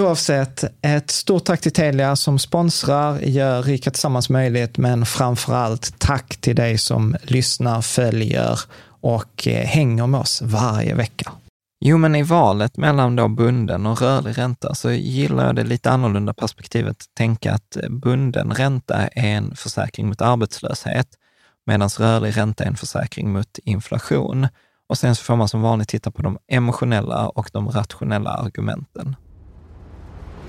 Oavsett, ett stort tack till Telia som sponsrar, gör Rika Tillsammans möjligt, men framför allt tack till dig som lyssnar, följer och eh, hänger med oss varje vecka. Jo, men i valet mellan då bunden och rörlig ränta så gillar jag det lite annorlunda perspektivet. att Tänka att bunden ränta är en försäkring mot arbetslöshet, medan rörlig ränta är en försäkring mot inflation. Och sen så får man som vanligt titta på de emotionella och de rationella argumenten.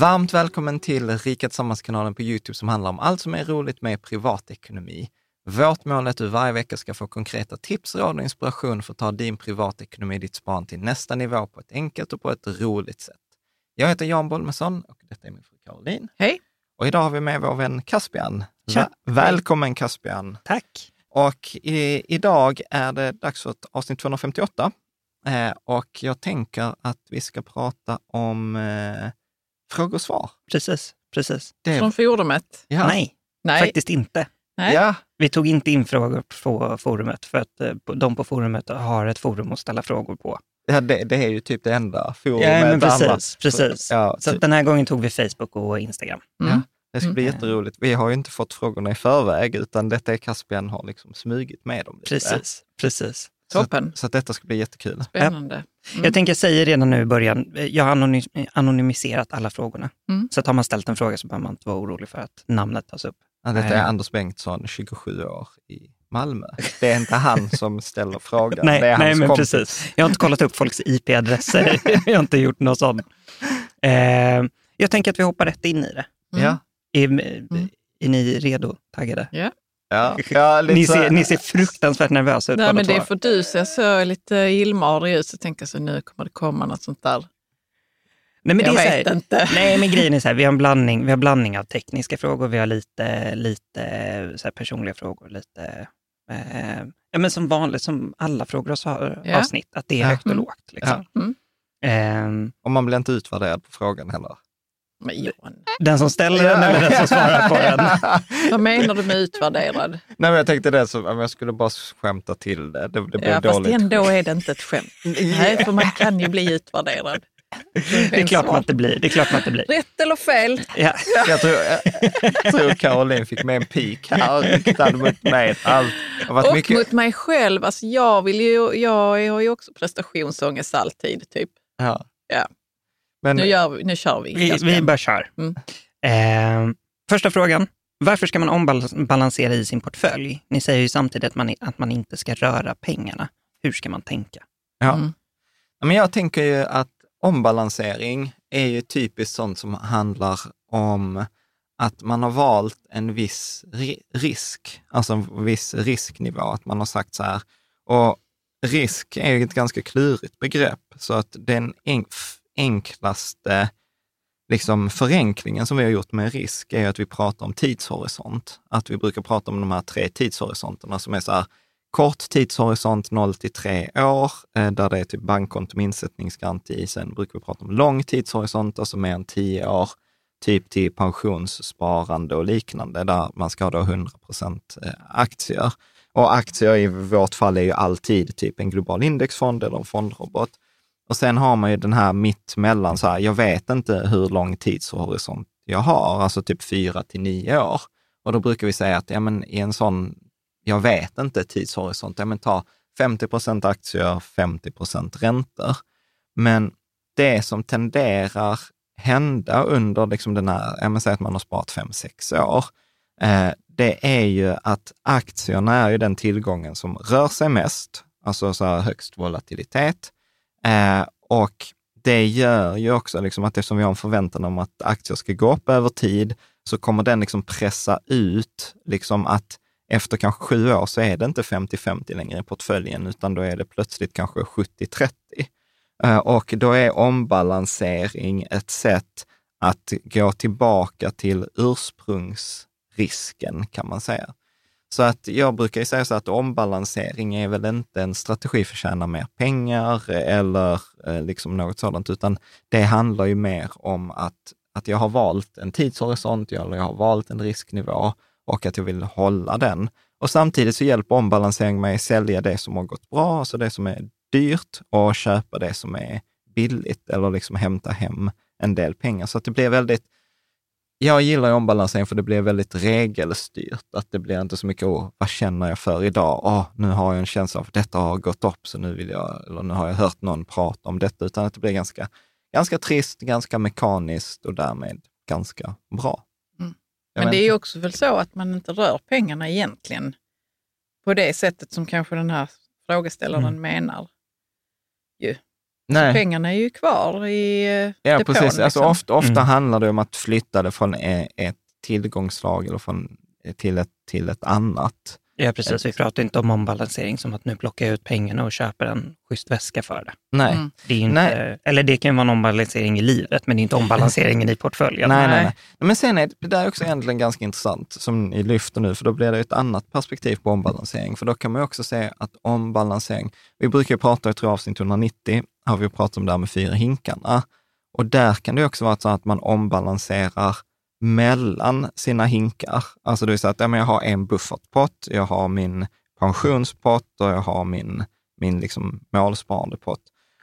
Varmt välkommen till Rika Tillsammans-kanalen på Youtube som handlar om allt som är roligt med privatekonomi. Vårt mål är att du varje vecka ska få konkreta tips, råd och inspiration för att ta din privatekonomi, ditt sparande till nästa nivå på ett enkelt och på ett roligt sätt. Jag heter Jan Bolmesson och detta är min fru Caroline. Hej! Och idag har vi med vår vän Caspian. Tja. välkommen Caspian! Tack! Och i, idag är det dags för ett avsnitt 258. Eh, och jag tänker att vi ska prata om eh, frågor och svar. Precis, precis. Det, Från forumet? ja, Nej, Nej. faktiskt inte. Nej. ja, Vi tog inte in frågor på forumet för att eh, de på forumet har ett forum att ställa frågor på. ja det, det är ju typ det enda forumet. Ja, men alla- precis. precis. Ja, Så typ. den här gången tog vi Facebook och Instagram. Mm. Det ska bli Mm. jätteroligt. Vi har ju inte fått frågorna i förväg, utan detta är Caspian har liksom smugit med dem. lite. Precis, precis. Så, Toppen. så att detta ska bli jättekul. Spännande. Mm. Jag tänker jag säger redan nu i början, jag har anony- anonymiserat alla frågorna. Mm. Så att har man ställt en fråga så behöver man inte vara orolig för att namnet tas upp. Ja, Detta är Nej. Anders Bengtsson, 27 år, i Malmö. Det är inte han som ställer frågan, Nej, det är nej hans men kompis. precis. Jag har inte kollat upp folks IP-adresser. jag har inte gjort något sånt. Eh, jag tänker att vi hoppar rätt in i det. Mm. Ja, Är, Mm. är ni redo? Taggade? Ja. Ja, ja lite Ni ser, ni ser fruktansvärt nervösa ut Nej, men det för du ser så lite illmarig ut, så tänker jag så nu kommer det komma något sånt där. Nej, men Jag det är vet här, inte. Nej, men grejen är så här, vi har en blandning, vi har blandning av tekniska frågor, vi har lite, lite så här personliga frågor, lite, eh, ja men som vanligt, som alla frågor och svar, Ja. avsnitt, att det är Ja. högt och Mm. lågt. Liksom. Ja. Mm. Ehm, Och man blir inte utvärderad på frågan heller. Men Johan, den som ställer den eller den som svarar på den. vad menar du med utvärderad? Nej, men jag tänkte det, så, om jag skulle bara skämta till det. Det, det blev Ja, fast dåligt. ändå är det inte ett skämt. Nej, för man kan ju bli utvärderad. Det är klart man inte blir. Det är klart man inte blir. Rätt eller fel? Ja. Jag tror, jag tror Caroline fick med en pik här riktad mot mig. Allt Och mycket... mot mig själv. Alltså jag, vill ju, jag har ju också prestationsångest alltid. Typ. Ja. Ja. Men, Nu, gör vi, nu kör vi. Vi, vi bara kör. Mm. Ehm, första frågan. Varför ska man ombalansera i sin portfölj? Ni säger ju samtidigt att man, att man inte ska röra pengarna. Hur ska man tänka? ja. Mm. Men jag tänker ju att ombalansering är ju typiskt sånt som handlar om att man har valt en viss ri- risk, alltså en viss risknivå. Att man har sagt så här, och risk är ju ett ganska klurigt begrepp, så att den enklaste liksom förenklingen som vi har gjort med risk är att vi pratar om tidshorisont. Att vi brukar prata om de här tre tidshorisonterna som är så här, kort tidshorisont 0 till 3 år, eh, där det är typ bankkonto med insättningsgaranti. Sen brukar vi prata om lång tidshorisont, alltså mer än 10 år, typ till pensionssparande och liknande, där man ska ha då 100 procent eh, aktier. Och aktier i vårt fall är ju alltid typ en global indexfond eller en fondrobot. Och sen har man ju den här mitt mellan, så här, jag vet inte hur lång tidshorisont jag har, alltså typ fyra till nio år. Och då brukar vi säga att ja, men i en sån jag vet inte tidshorisont, ja men ta 50 procent aktier, 50 procent räntor. Men det som tenderar hända under liksom den här, ja men säg att man har sparat 5-6 år, eh, det är ju att aktierna är ju den tillgången som rör sig mest, alltså så här högst volatilitet. Eh, och det gör ju också liksom att eftersom vi har en förväntan om att aktier ska gå upp över tid, så kommer den liksom pressa ut liksom att efter kanske sju år så är det inte 50-50 längre i portföljen, utan då är det plötsligt kanske 70-30. Eh, Och då är ombalansering ett sätt att gå tillbaka till ursprungsrisken, kan man säga. Så att jag brukar ju säga så att ombalansering är väl inte en strategi för att tjäna mer pengar eller eh, liksom något sådant, utan det handlar ju mer om att, att jag har valt en tidshorisont, eller jag har valt en risknivå och att jag vill hålla den. Och samtidigt så hjälper ombalansering mig att sälja det som har gått bra, alltså det som är dyrt, och köpa det som är billigt eller liksom hämta hem en del pengar. Så att det blir väldigt, jag gillar ju ombalansering för det blir väldigt regelstyrt. Att det blir inte så mycket, åh, vad känner jag för idag? Åh, nu har jag en känsla av att detta har gått upp, så nu vill jag, eller nu har jag hört någon prata om detta, utan att det blir ganska, ganska trist, ganska mekaniskt och därmed ganska bra. Mm. Men det är ju också väl så att man inte rör pengarna egentligen på det sättet som kanske den här frågeställaren Mm. menar. Nej. Pengarna är ju kvar i eh, Ja, depån, precis. Alltså, liksom. ofta ofta Mm. handlar det om att flytta det från e- ett tillgångslag eller från, till, ett, till ett annat. Ja, precis. Vi pratar inte om ombalansering som att nu plockar jag ut pengarna och köper en schysst väska för det. Nej. Mm. det är inte, Nej. eller det kan ju vara en ombalansering i livet, men det är inte ombalanseringen i portföljen. Nej, nej, Nej. nej. Men sen är det, det där är också egentligen ganska intressant, som ni lyfter nu, för då blir det ett annat perspektiv på ombalansering. För då kan man ju också se att ombalansering, vi brukar ju prata, jag tror avsnitt 190, har vi pratat om det här med fyra hinkarna. Och där kan det också vara så att man ombalanserar mellan sina hinkar. Alltså det vill säga att ja, men jag har en buffertpott, jag har min pensionspott och jag har min, min liksom målsparandepott.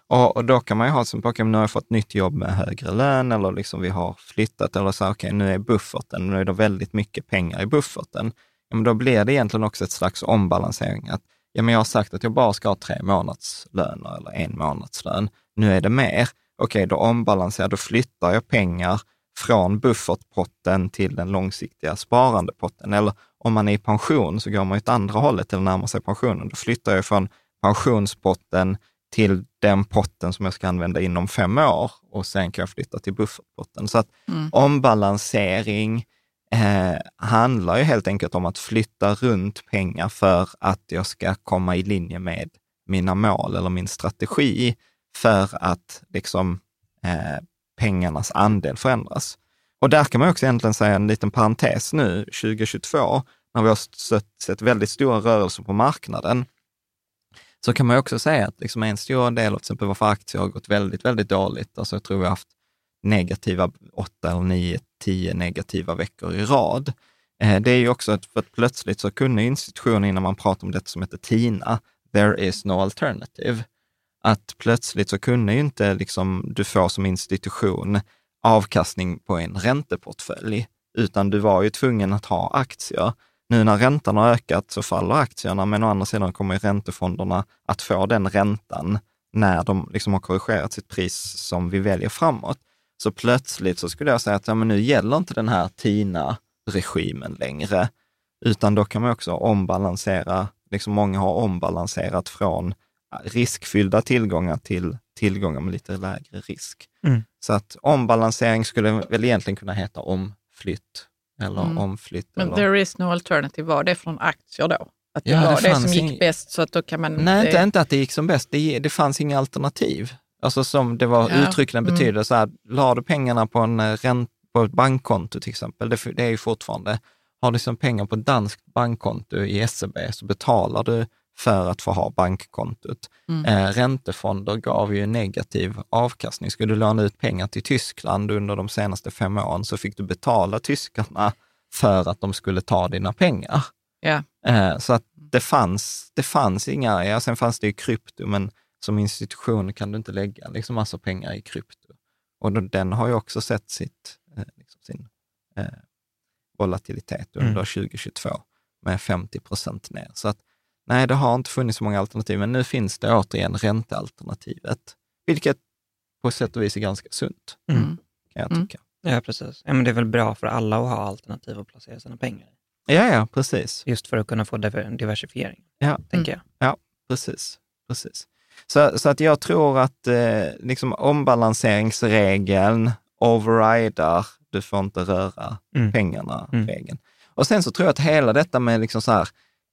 Och, och då kan man ju ha som, okej, nu har jag fått nytt jobb med högre lön eller liksom vi har flyttat eller så, okej, nu är bufferten, nu är det väldigt mycket pengar i bufferten. Ja, men då blir det egentligen också ett slags ombalansering. Att, ja, men jag har sagt att jag bara ska ha tre månadslöner eller en månadslön. Nu är det mer. Okej, då ombalanserar, då flyttar jag pengar från buffertpotten till den långsiktiga sparandepotten. Eller om man är i pension så går man åt andra hållet eller närmar sig pensionen. Då flyttar jag från pensionspotten till den potten som jag ska använda inom fem år och sen kan jag flytta till buffertpotten. Så att Mm. ombalansering eh, handlar ju helt enkelt om att flytta runt pengar för att jag ska komma i linje med mina mål eller min strategi för att liksom, eh, pengarnas andel förändras. Och där kan man också egentligen säga en liten parentes nu, 2022, när vi har sett, väldigt stora rörelser på marknaden, så kan man också säga att liksom en stor del av till exempel varför aktier har gått väldigt, väldigt dåligt, alltså jag tror vi har haft negativa åtta eller nio, tio negativa veckor i rad. Eh, det är ju också att, för att plötsligt så kunde institutionen, innan man pratar om detta som heter TINA, there is no alternative, att plötsligt så kunde ju inte liksom du få som institution avkastning på en ränteportfölj, utan du var ju tvungen att ha aktier. Nu när räntan har ökat så faller aktierna, men å andra sidan kommer ju räntefonderna att få den räntan när de liksom har korrigerat sitt pris som vi väljer framåt. Så plötsligt så skulle jag säga att ja, men nu gäller inte den här TINA-regimen längre, utan då kan man också ombalansera, liksom många har ombalanserat från riskfyllda tillgångar till tillgångar med lite lägre risk. Mm. Så att ombalansering skulle väl egentligen kunna heta omflytt eller Mm. omflytt. Men eller... there is no alternative, var det från aktier då? Att det Ja, det var det, fanns som gick ing- bäst så att då kan man... Nej, det- inte, inte att det gick som bäst. Det, det fanns inga alternativ. Alltså som det var Ja, uttryckligen mm. betyder så här, la du pengarna på, en eh, ränt, på ett bankkonto till exempel, det, det är ju fortfarande, har du som pengar på ett danskt bankkonto i SEB så betalar du för att få ha bankkontot. Mm. Eh, räntefonder gav ju negativ avkastning. Skulle du låna ut pengar till Tyskland under de senaste fem åren så fick du betala tyskarna för att de skulle ta dina pengar. Ja. Eh, så att det fanns, det fanns inga, ja sen fanns det ju krypto, men som institution kan du inte lägga liksom massa pengar i krypto. Och då, den har ju också sett sitt, eh, liksom sin eh, volatilitet under Mm. 2022 med 50 procent ner. Så att nej, det har inte funnits så många alternativ, men nu finns det återigen räntealternativet, vilket på sätt och vis är ganska sunt, Mm. kan jag Mm. tycka. Ja, precis. Ja, men det är väl bra för alla att ha alternativ att placera sina pengar i. Ja, ja, precis. Just för att kunna få diver- diversifiering, Ja. tänker jag. Precis, precis. Så, så att jag tror att eh, liksom ombalanseringsregeln overrider, du får inte röra Mm. pengarna, Mm. regeln. Och sen så tror jag att hela detta med liksom så här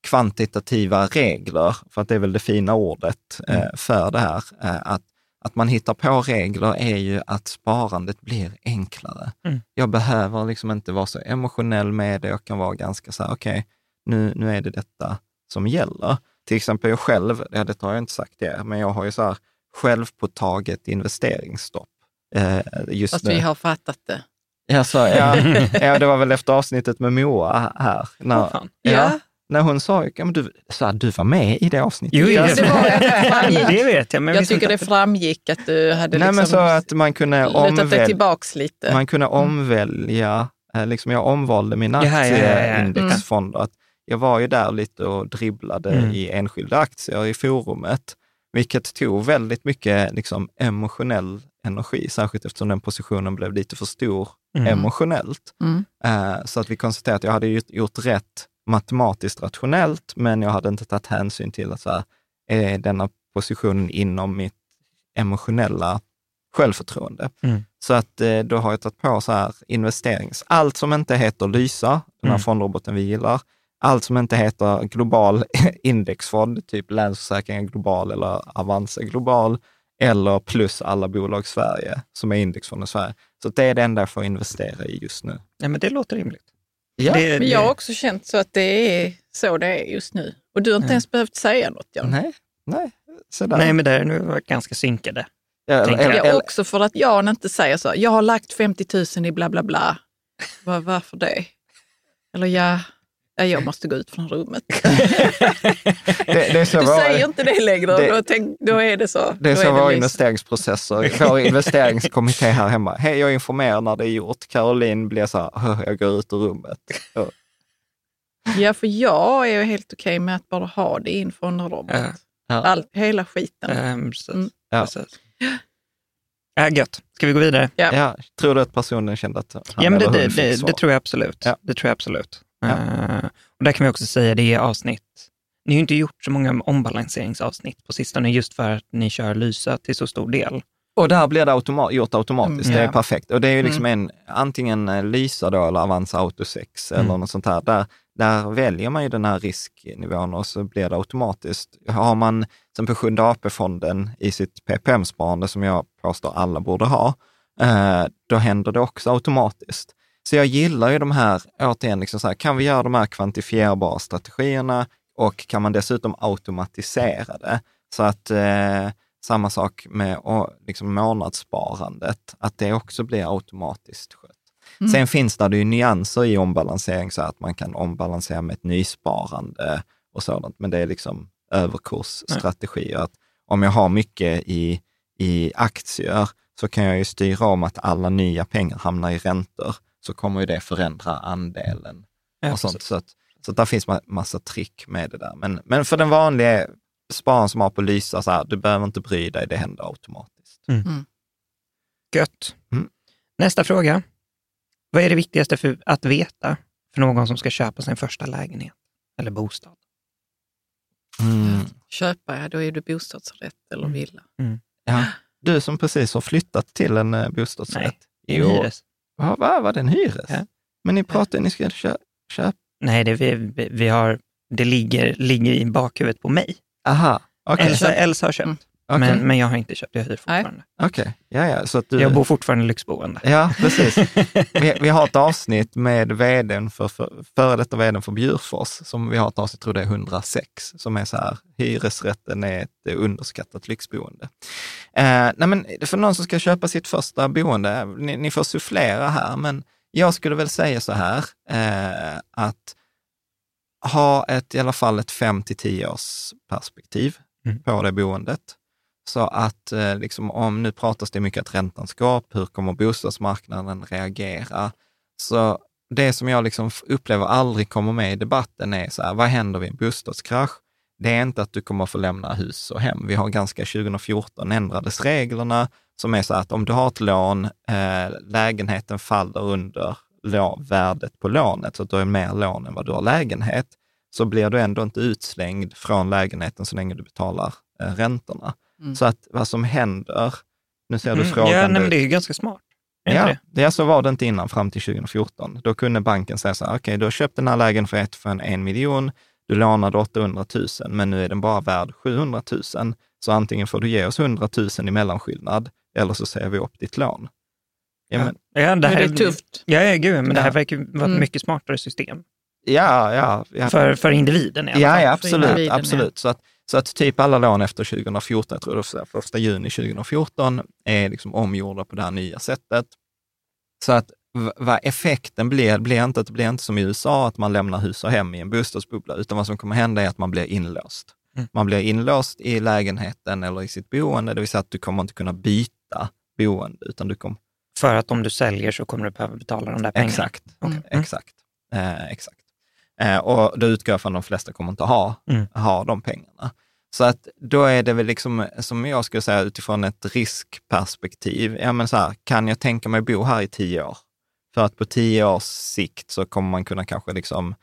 kvantitativa regler, för att det är väl det fina ordet eh, Mm. för det här, eh, att, att man hittar på regler är ju att sparandet blir enklare. Mm. Jag behöver liksom inte vara så emotionell med det, jag kan vara ganska så här, okej, nu, nu är det detta som gäller. Till exempel jag själv, ja, det har jag inte sagt det, men jag har ju så här självpåtaget investeringsstopp. Eh, just Fast nu. vi har fattat det. Ja, så, ja, ja, det var väl efter avsnittet med Moa här. När, Åh, fan. ja, när hon sa, ja, men du, så här, du var med i det avsnittet. Jo, Ja, det var det. det vet jag. Men jag tycker det framgick att du hade Nej, liksom men så att man kunde, omväl, tillbaks lite. man kunde omvälja, eh, liksom jag omvalde mina Ja, aktieindexfonder. Att Jag var ju där lite och dribblade Mm. i enskilda aktier i forumet, vilket tog väldigt mycket liksom, emotionell energi, särskilt eftersom den positionen blev lite för stor Mm. emotionellt. Mm. Eh, Så att vi konstaterade att jag hade gjort, gjort rätt matematiskt rationellt, men jag hade inte tagit hänsyn till att så här, är denna positionen inom mitt emotionella självförtroende. Mm. Så att eh, då har jag tagit på så här investerings... Allt som inte heter Lysa, den här Mm. fondroboten vi gillar, allt som inte heter global indexfond, typ Länsförsäkringar Global eller Avanza Global, eller plus alla bolag Sverige som är indexfonder i Sverige. Så det är det enda jag får investera i just nu. Ja, men det låter rimligt. Ja. Det, Men jag har också känt så att det är så det är just nu. Och du har inte Ja. ens behövt säga något, Jan. Nej, nej, sådär. Nej, men där nu var ganska synkade. Ja, tänker eller- jag. Också för att Jan inte säger så. Jag har lagt 50 000 i bla bla bla. Var, varför det? Eller ja, jag måste gå ut från rummet. det, det är så Du våra- säger inte det längre, det- då, tänk, då är det så. Det är Då så våra investeringsprocesser, vår investeringskommitté här hemma. Hej, jag informerar när det är gjort. Caroline blir så här, "Åh, jag går ut ur rummet. Ja. Ja, för jag är ju helt okej med att bara ha det in från en robot. Ja. Ja. Allt, hela skiten. Precis. Mm. Ja. precis. Ja, gött. Ska vi gå vidare? Ja. Ja, tror du att personen kände att han Ja, men det, eller hon det, fick det, svar? det tror jag absolut. Ja. Det tror jag absolut. Ja. Eh, och där kan vi också säga, det är avsnitt. Ni har inte gjort så många ombalanseringsavsnitt på sistone just för att ni kör Lysa till så stor del. Och där blir det automa- gjort automatiskt, Mm, det är ja. perfekt. Och det är ju liksom en, antingen eh, Lysa då eller Avanza Auto 6 eller Mm. något sånt här. Där, där väljer man ju den här risknivån och så blir det automatiskt. Har man till exempel Sjunde AP-fonden i sitt PPM-sparande som jag påstår alla borde ha, eh, då händer det också automatiskt. Så jag gillar ju de här, återigen, liksom så här, kan vi göra de här kvantifierbara strategierna och kan man dessutom automatisera det? Så att eh, samma sak med liksom månadssparandet, att det också blir automatiskt skött. Mm. Sen finns det ju nyanser i ombalansering, så att man kan ombalansera med ett nysparande och sådant, men det är liksom överkursstrategier. Att om jag har mycket i, i aktier så kan jag ju styra om att alla nya pengar hamnar i räntor, så kommer ju det förändra andelen. Ja, och sånt. Så, att, så att där finns ma- massa trick med det där. Men, men för den vanliga spararen som har på Lysa, så här, du behöver inte bry dig, det händer automatiskt. Gött. Mm. Nästa fråga. Vad är det viktigaste för att veta för någon som ska köpa sin första lägenhet eller bostad? Mm. Köpa, ja då är du bostadsrätt eller Mm. villa. Ja. Du som precis har flyttat till en eh, bostadsrätt. Nej, Jo. hyres. Va, va, var det en hyres? Ja. Men ni pratade, ni ska kö, köpa. Nej, det, vi, vi- har, det ligger, ligger i bakhuvudet på mig. Aha, okej. Elsa, Elsa har köpt, Mm. Okej, men, men jag har inte köpt, jag hyr Nej. fortfarande. okej. Ja, ja, så att du... Jag bor fortfarande i lyxboende. Ja, precis. vi, vi har ett avsnitt med vdn för, för, före detta vdn för Bjurfors, som vi har ett avsnitt, tror det är 106, som är så här, hyresrätten är ett underskattat lyxboende. Eh, nej men för någon som ska köpa sitt första boende, ni, ni får sufflera här, men jag skulle väl säga så här, eh, att ha ett, i alla fall ett 5 till 10 års perspektiv Mm. på det boendet. Så att eh, liksom, om nu pratas det mycket att räntan ska upp, hur kommer bostadsmarknaden reagera? Så det som jag liksom upplever aldrig kommer med i debatten är så här, vad händer vid en bostadskrasch? Det är inte att du kommer få lämna hus och hem. Vi har ganska 2014 ändrades reglerna som är så att om du har ett lån, eh, lägenheten faller under värdet på lånet, så att du har mer lån än vad du har lägenhet, så blir du ändå inte utslängd från lägenheten så länge du betalar eh, räntorna. Mm. Så att vad som händer, nu ser du Mm, frågan. ja, nej, men det är ju ganska smart. Är Ja, det? det? så var det inte innan fram till 2014. Då kunde banken säga så här, okej, du har köpt den här lägenheten för en, en miljon, du lånade 800 000, men nu är den bara värd 700 000. Så antingen får du ge oss 100 000 i mellanskillnad, eller så säger vi upp ditt lån. Ja, men, Ja, det Det här är tufft. Ja, ja, gud, men det här Ja. verkar vara ett Mm. mycket smartare system. ja, ja. ja. För, för individen i alla Ja, fall. ja För absolut. absolut. Så, att, så att typ alla lån efter 2014, jag tror det var första juni 2014, är liksom omgjorda på det här nya sättet. Så att vad effekten blir, blir inte det blir inte som i USA, att man lämnar hus och hem i en bostadsbubbla, utan vad som kommer hända är att man blir inlåst. Mm. Man blir inlåst i lägenheten eller i sitt boende, det vill säga att du kommer inte kunna byta boende, utan du kommer För att om du säljer så kommer du behöva betala de där pengarna. Exakt, Okej. exakt. Eh, exakt. Eh, och då utgår jag från att de flesta kommer inte ha, Mm. ha de pengarna. Så att då är det väl liksom, som jag skulle säga utifrån ett riskperspektiv, ja men så här, kan jag tänka mig bo här i tio år? För att på tio års sikt så kommer man kunna kanske liksom,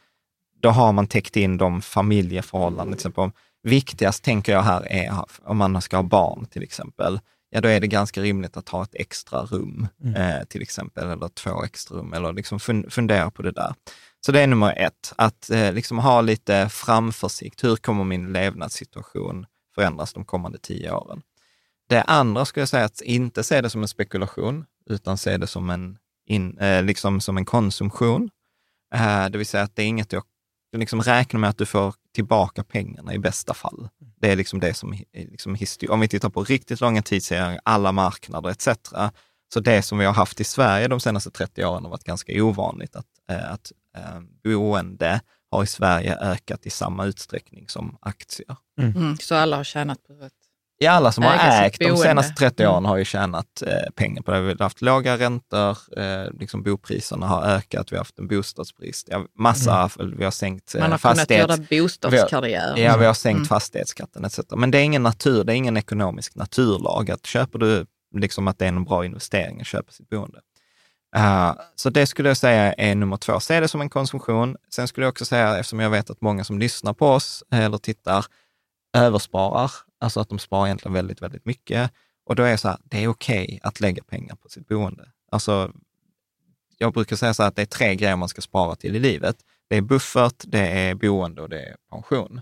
då har man täckt in de familjeförhållanden. Till exempel, viktigast tänker jag här är om man ska ha barn till exempel, ja då är det ganska rimligt att ha ett extra rum Mm. eh, till exempel, eller två extra rum, eller liksom fun- fundera på det där. Så det är nummer ett, att eh, liksom ha lite framförsikt. Hur kommer min levnadssituation förändras de kommande tio åren? Det andra skulle jag säga att inte se det som en spekulation, utan se det som en, in, eh, liksom som en konsumtion. Eh, det vill säga att det är inget jag liksom räknar med att du får tillbaka pengarna i bästa fall. Det är liksom det som, liksom histori- om vi tittar på riktigt långa tidsserier, alla marknader etc. Så det som vi har haft i Sverige de senaste 30 åren har varit ganska ovanligt, att, eh, att eh, boende har i Sverige ökat i samma utsträckning som aktier. Mm. Så alla har tjänat på det. Ja, alla som har ägt de senaste 30 Mm. åren har ju tjänat eh, pengar på det. Vi har haft låga räntor, eh, liksom bopriserna har ökat, vi har haft en bostadsbrist. Ja, massa, vi har sänkt eh, Man har kunnat fastighets... göra bostadskarriär. Ja, vi har sänkt Mm. fastighetsskatten etc. Men det är ingen natur, det är ingen ekonomisk naturlag att köper du liksom att det är en bra investering att köpa sitt boende. Eh, så det skulle jag säga är nummer två. Se det som en konsumtion. Sen skulle jag också säga, eftersom jag vet att många som lyssnar på oss eh, eller tittar översparar, alltså att de sparar egentligen väldigt, väldigt mycket. Och då är det så här, det är okej att lägga pengar på sitt boende. Alltså, jag brukar säga så här att det är tre grejer man ska spara till i livet. Det är buffert, det är boende och det är pension.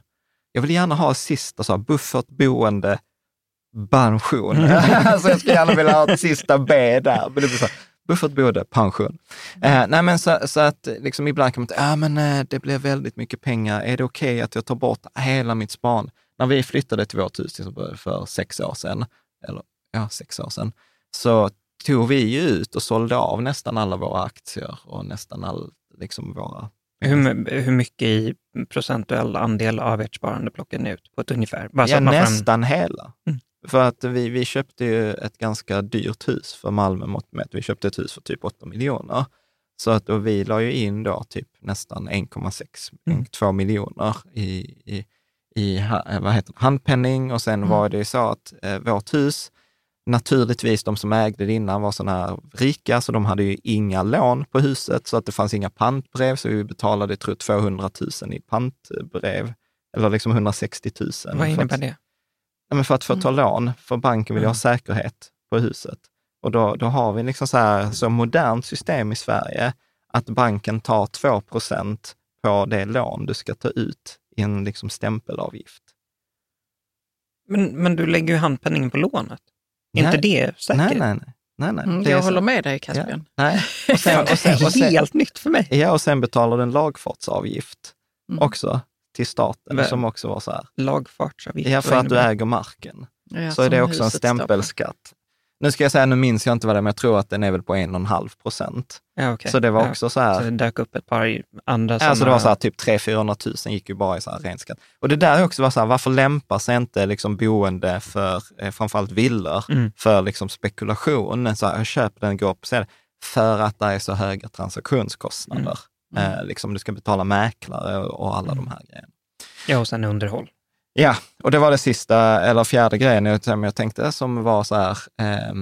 Jag vill gärna ha sista, så här, buffert, boende pension. alltså jag skulle gärna vilja ha ett sista B där. Men det blir så, buffert, bode, pension. Eh, nej men så, så att liksom ibland kan man säga, ah, men eh, det blir väldigt mycket pengar. Är det okej okay att jag tar bort hela mitt sparande? När vi flyttade till vårt hus för sex år sedan, eller ja, sex år sedan, så tog vi ut och sålde av nästan alla våra aktier och nästan all, liksom våra... Hur, hur mycket i procentuell andel av ert sparande plockade ni ut på ett ungefär? Bara ja, nästan fram... hela. Mm. För att vi, vi köpte ju ett ganska dyrt hus för Malmö mått mätt. Vi köpte ett hus för typ 8 miljoner. Så att då vi la ju in då typ nästan 1,6, mm. 2 miljoner i, i, i vad heter handpenning och sen mm. var det ju så att eh, vårt hus Naturligtvis, de som ägde det innan var sådana här rika, så de hade ju inga lån på huset, så att det fanns inga pantbrev, så vi betalade, tror 200 000 i pantbrev, eller liksom 160 000. Vad innebär det? Ja, men för att få ta mm. lån, för banken vill mm. ha säkerhet på huset. Och då, då har vi liksom så här, så modernt system i Sverige, att banken tar 2% på det lån du ska ta ut i en liksom stämpelavgift. Men, men du lägger ju handpenningen på lånet. Är inte det säkert? Nej, nej, nej. nej, nej. Mm, jag håller med dig, Caspian. Ja. Nej. Och sen, och sen, och sen, helt nytt för mig. Ja, och sen betalar du en lagfartsavgift mm. också till staten, Men, som också var så här. Lagfartsavgift? Ja, för att du äger marken. Ja, så är det också en stämpelskatt. Nu ska jag säga, nu minns jag inte vad det är, men jag tror att den är väl på en och en halv procent. Ja, okay. Så det var ja. också så här. Så det dök upp ett par andra sådana... Alltså det var så här, typ 300 000 gick ju bara i så här ren skatt. Och det där är också var så här, varför lämpar sig inte liksom boende för eh, framförallt villor mm. för liksom spekulation? Så här, jag köper den, går på sälj. För att det är så höga transaktionskostnader. Mm. Mm. Eh, liksom du ska betala mäklare och, och alla de här grejerna. Ja, och sen underhåll. Ja, och det var det sista, eller fjärde grejen jag tänkte som var så här, eh,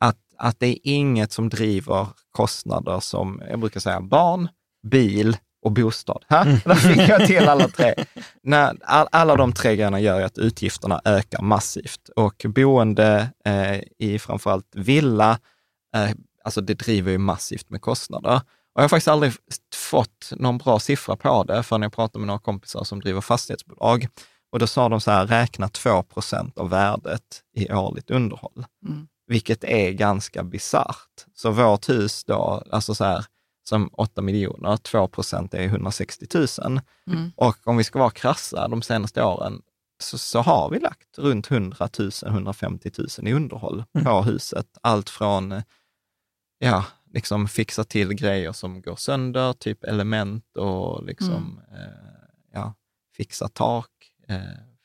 att, att det är inget som driver kostnader som, jag brukar säga, barn, bil och bostad. Ha? Mm. Där fick jag till alla tre. När, all, alla de tre grejerna gör att utgifterna ökar massivt och boende eh, i framförallt villa, eh, alltså det driver ju massivt med kostnader. Och jag har faktiskt aldrig fått någon bra siffra på det förrän jag pratade med några kompisar som driver fastighetsbolag. Och då sa de så här, räkna 2% av värdet i årligt underhåll, mm. vilket är ganska bisarrt. Så vårt hus då, alltså så här, som 8 miljoner, 2% är 160 000. Mm. Och om vi ska vara krassa, de senaste åren, så, så har vi lagt runt 100 000, 150 000 i underhåll mm. på huset. Allt från, ja, liksom fixa till grejer som går sönder, typ element och liksom, mm. eh, ja, fixa tak, Eh,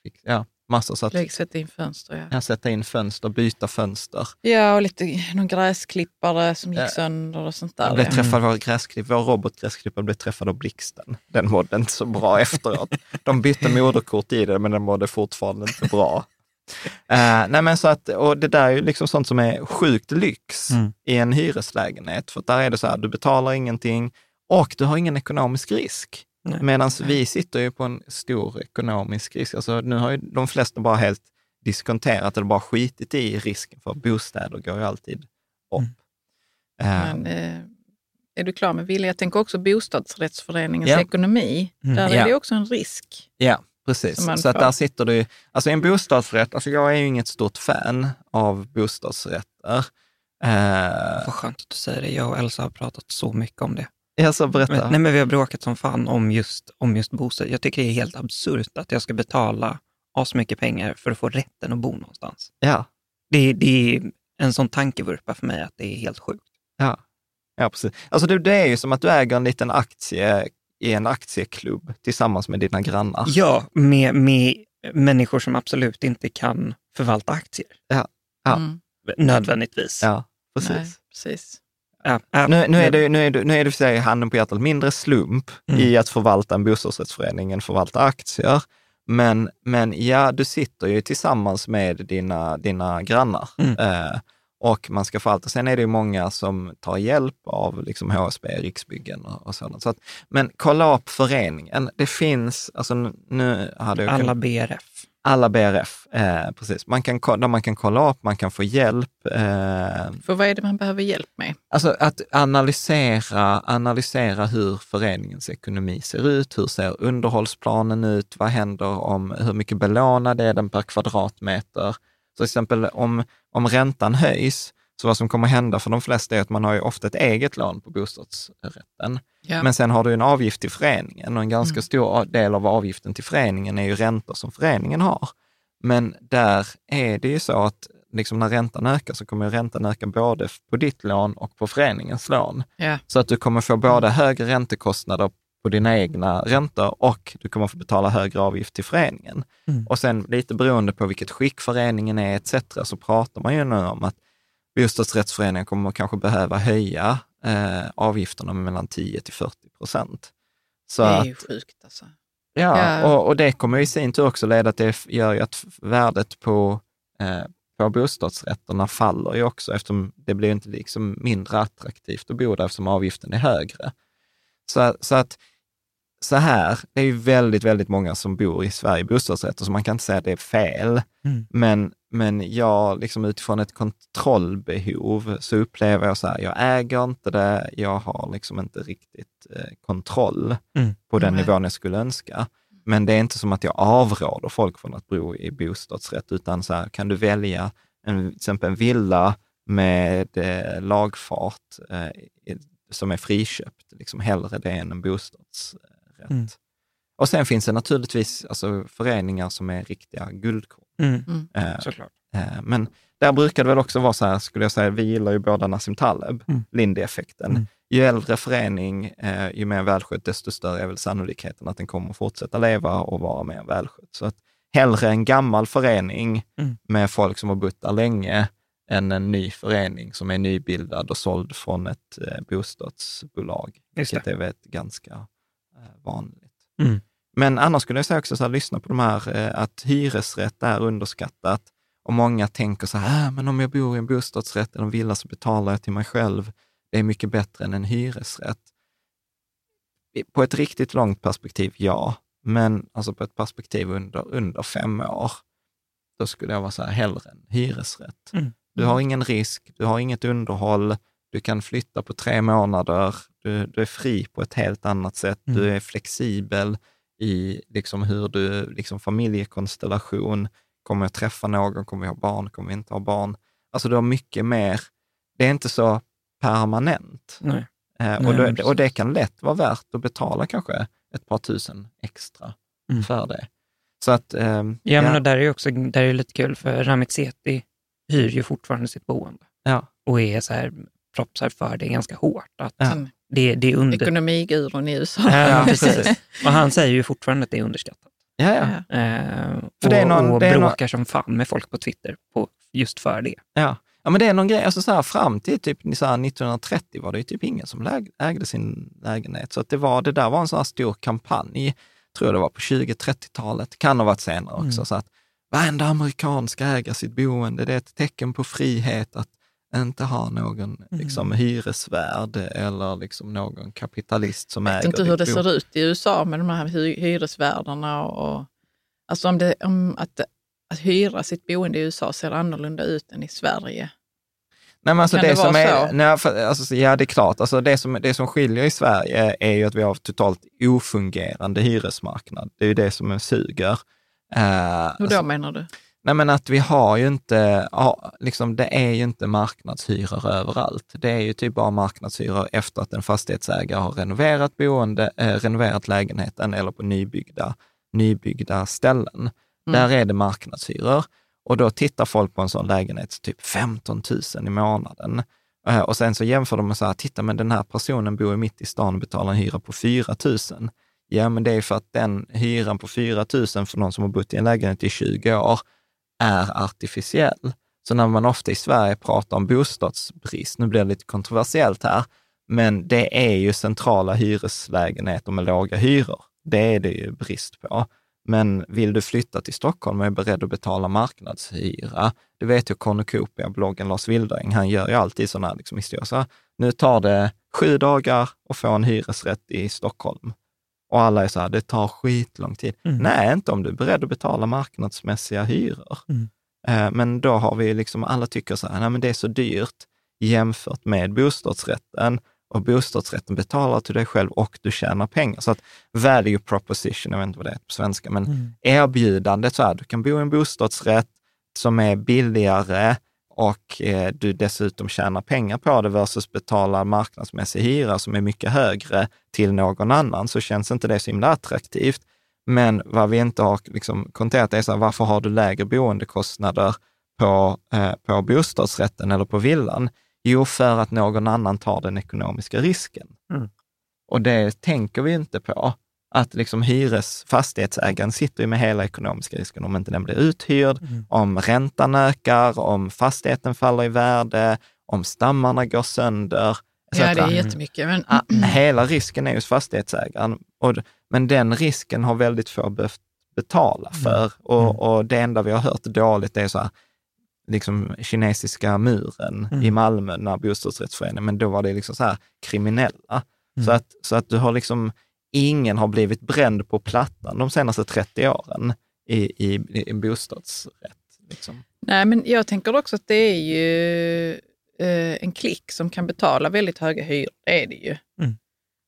fick, ja, massor. Så att, Lägg, sätta in fönster, ja. ja. Sätta in fönster, byta fönster. Ja, och lite någon gräsklippare som gick ja. sönder och sånt där. Jag blev träffad av gräsklipp, vår robotgräsklippare blev träffad av blixten. Den mådde inte så bra efteråt. De bytte moderkort i det, men den mådde fortfarande inte bra. Uh, nej men så att, och det där är ju liksom sånt som är sjukt lyx mm. i en hyreslägenhet. För där är det så här, du betalar ingenting och du har ingen ekonomisk risk. Medan vi sitter ju på en stor ekonomisk risk. Alltså, nu har ju de flesta bara helt diskonterat eller bara skitit i risken, för bostäder går ju alltid upp. Mm. Men, eh, är du klar med villa? Jag tänker också bostadsrättsföreningens ja. ekonomi. Mm. Där är det också en risk. Ja, precis. Så att där sitter du, alltså en bostadsrätt, alltså jag är ju inget stort fan av bostadsrätter. Eh, Vad skönt att du säger det. Jag och Elsa har pratat så mycket om det. Ja, så berätta. Men, nej, men vi har bråkat som fan om just, om just bostad. Jag tycker det är helt absurt att jag ska betala asmycket pengar för att få rätten att bo någonstans. Ja. Det, det är en sån tankevurpa för mig att det är helt sjukt. Ja, ja precis. Alltså det, det är ju som att du äger en liten aktie i en aktieklubb tillsammans med dina grannar. Ja, med, med människor som absolut inte kan förvalta aktier. Ja. ja. Mm. Nödvändigtvis. Ja, precis. Nej, precis. Nu, nu, är det, nu, är det, nu är det för sig handen på hjärtat mindre slump mm. i att förvalta en bostadsrättsförening än förvalta aktier. Men, men ja, du sitter ju tillsammans med dina, dina grannar. Mm. Eh, och man ska förvalta. Sen är det ju många som tar hjälp av liksom HSB, Riksbyggen och, och sådant. Så att, men kolla upp föreningen. Det finns, alltså nu hade jag... Alla BRF. Alla BRF, eh, precis. Man kan, där man kan kolla upp, man kan få hjälp. Eh, För vad är det man behöver hjälp med? Alltså att analysera, analysera hur föreningens ekonomi ser ut. Hur ser underhållsplanen ut? Vad händer om hur mycket belånad är den per kvadratmeter? till exempel om, om räntan höjs, så vad som kommer hända för de flesta är att man har ju ofta ett eget lån på bostadsrätten. Ja. Men sen har du en avgift till föreningen och en ganska Mm. stor del av avgiften till föreningen är ju räntor som föreningen har. Men där är det ju så att liksom när räntan ökar så kommer räntan öka både på ditt lån och på föreningens lån. Ja. Så att du kommer få både högre räntekostnader på dina egna räntor och du kommer få betala högre avgift till föreningen. Mm. Och sen lite beroende på vilket skick föreningen är etc. så pratar man ju nu om att bostadsrättsföreningen kommer kanske behöva höja eh, avgifterna med mellan 10 till 40 procent. Så Det är ju sjukt alltså. Ja, Ja. Och, och det kommer i sin tur också leda till, gör ju att värdet på, eh, på bostadsrätterna faller ju också eftersom det blir inte liksom mindre attraktivt att bo där eftersom avgiften är högre. Så, så att så här, det är ju väldigt, väldigt många som bor i Sverige i bostadsrätter, så man kan inte säga att det är fel. Mm. Men, men jag, liksom utifrån ett kontrollbehov, så upplever jag så här, jag äger inte det, jag har liksom inte riktigt eh, kontroll Mm. på den Nej. nivån jag skulle önska. Men det är inte som att jag avråder folk från att bo i bostadsrätt, utan så här, kan du välja en, till exempel en villa med eh, lagfart eh, som är friköpt, liksom hellre det än en bostadsrätt. Mm. Och sen finns det naturligtvis alltså, föreningar som är riktiga guldkorn. Mm. Eh, Såklart. eh, men där brukar det väl också vara så här, skulle jag säga, vi gillar ju båda Nassim Taleb, Mm. Lindy-effekten. Mm. Ju äldre förening, eh, ju mer välskött, desto större är väl sannolikheten att den kommer att fortsätta leva och vara mer välskött. Så att hellre en gammal förening Mm. med folk som har bott där länge, än en ny förening som är nybildad och såld från ett eh, bostadsbolag, Just vilket är väl ett ganska vanligt. Mm. Men annars skulle jag säga också så här, lyssna på de här, eh, att hyresrätt är underskattat. Och många tänker så här, äh, men om jag bor i en bostadsrätt eller en villa så betalar jag till mig själv. Det är mycket bättre än en hyresrätt. På ett riktigt långt perspektiv, ja. Men alltså på ett perspektiv under, under fem år, då skulle jag vara så här, hellre en hyresrätt. Mm. Du har ingen risk, du har inget underhåll, du kan flytta på tre månader, du, du är fri på ett helt annat sätt, Mm. du är flexibel i liksom hur du, liksom familjekonstellation, kommer jag träffa någon, kommer jag ha barn, kommer jag inte ha barn? Alltså du har mycket mer, det är inte så permanent. Nej. Eh, Nej, och, men då, och det kan lätt vara värt att betala kanske ett par tusen extra Mm. för det. Så att, ehm, Ja, men och där är ju också där är lite kul, för Ramit Sethi hyr ju fortfarande sitt boende ja, och är så här, propsar för det ganska hårt. Att Ja. Det, det är under... Ekonomigurun i USA. Ja, precis. Och han säger ju fortfarande att det är underskattat. ja, ja. Eh, För och det är någon- och det är någon- bråkar som fan med folk på Twitter på, just för det. Ja. ja, men det är någon grej, alltså så här, fram till typ så här, 1930 var det ju typ ingen som ägde sin lägenhet. Så att det, var, det där var en sån här stor kampanj, tror jag det var på 20-30-talet, kan ha varit senare också, Mm. så att varenda amerikan ska äga sitt boende, det är ett tecken på frihet att inte ha någon Mm. liksom, hyresvärd eller liksom, någon kapitalist som Jag äger vet inte hur det ser ut i USA med de här hy hyresvärdarna. Och, alltså om det, om att, att hyra sitt boende i USA ser annorlunda ut än i Sverige. Nej, men alltså Kan det, det som är, så? nej, för, alltså, ja, det är klart. Alltså, det, som, det som skiljer i Sverige är ju att vi har totalt ofungerande hyresmarknad. Det är ju det som suger. Uh, Hur då menar du? Nej, men att vi har ju inte, ja, liksom, det är ju inte marknadshyror överallt. Det är ju typ bara marknadshyror efter att en fastighetsägare har renoverat boende, eh, renoverat lägenheten eller på nybyggda, nybyggda ställen. Där är det marknadshyror. Och då tittar folk på en sån lägenhet, typ 15 000 i månaden. Eh, Och sen så jämför de så här, titta men den här personen bor mitt i stan och betalar en hyra på 4 000. Ja, men det är för att den hyran på 4 000 för någon som har bott i en lägenhet i 20 år är artificiell. Så när man ofta i Sverige pratar om bostadsbrist, nu blir det lite kontroversiellt här, men det är ju centrala hyreslägenheter med låga hyror. Det är det ju brist på. Men vill du flytta till Stockholm och är beredd att betala marknadshyra, det vet ju Cornucopia, bloggen Lars Wildering, han gör ju alltid sådana här liksom historier. Så nu tar det sju dagar att få en hyresrätt i Stockholm. Och alla är så här, det tar skitlång tid. Mm. Nej, inte om du är beredd att betala marknadsmässiga hyror. Mm. Eh, Men då har vi liksom, alla tycker så här, nej men det är så dyrt jämfört med bostadsrätten och bostadsrätten betalar till dig själv och du tjänar pengar. Så att value proposition, jag vet inte vad det är på svenska, men Mm. erbjudandet så här, du kan bo i en bostadsrätt, som är billigare och eh, du dessutom tjänar pengar på det versus betala marknadsmässig hyra som är mycket högre till någon annan, så känns inte det så himla attraktivt. Men vad vi inte har liksom konterat är så här, varför har du lägre boendekostnader på, eh, på bostadsrätten eller på villan? Jo, för att någon annan tar den ekonomiska risken. Mm. Och det tänker vi inte på. Att liksom hyres, fastighetsägaren sitter ju med hela ekonomiska risken om inte den blir uthyrd, Mm. om räntan ökar, om fastigheten faller i värde, om stammarna går sönder. Ja, det är jättemycket. Men, Hela risken är hos fastighetsägaren. Och, men den risken har väldigt få behövt betala för. Och, och det enda vi har hört dåligt är så här, liksom kinesiska muren Mm. i Malmö när bostadsrättsföreningen, men då var det liksom så här kriminella. Mm. Så, att, så att du har liksom, ingen har blivit bränd på plattan de senaste 30 åren i, i, i bostadsrätt. Liksom. Nej, men jag tänker också att det är ju eh, en klick som kan betala väldigt höga hyror. Det är det ju. Mm.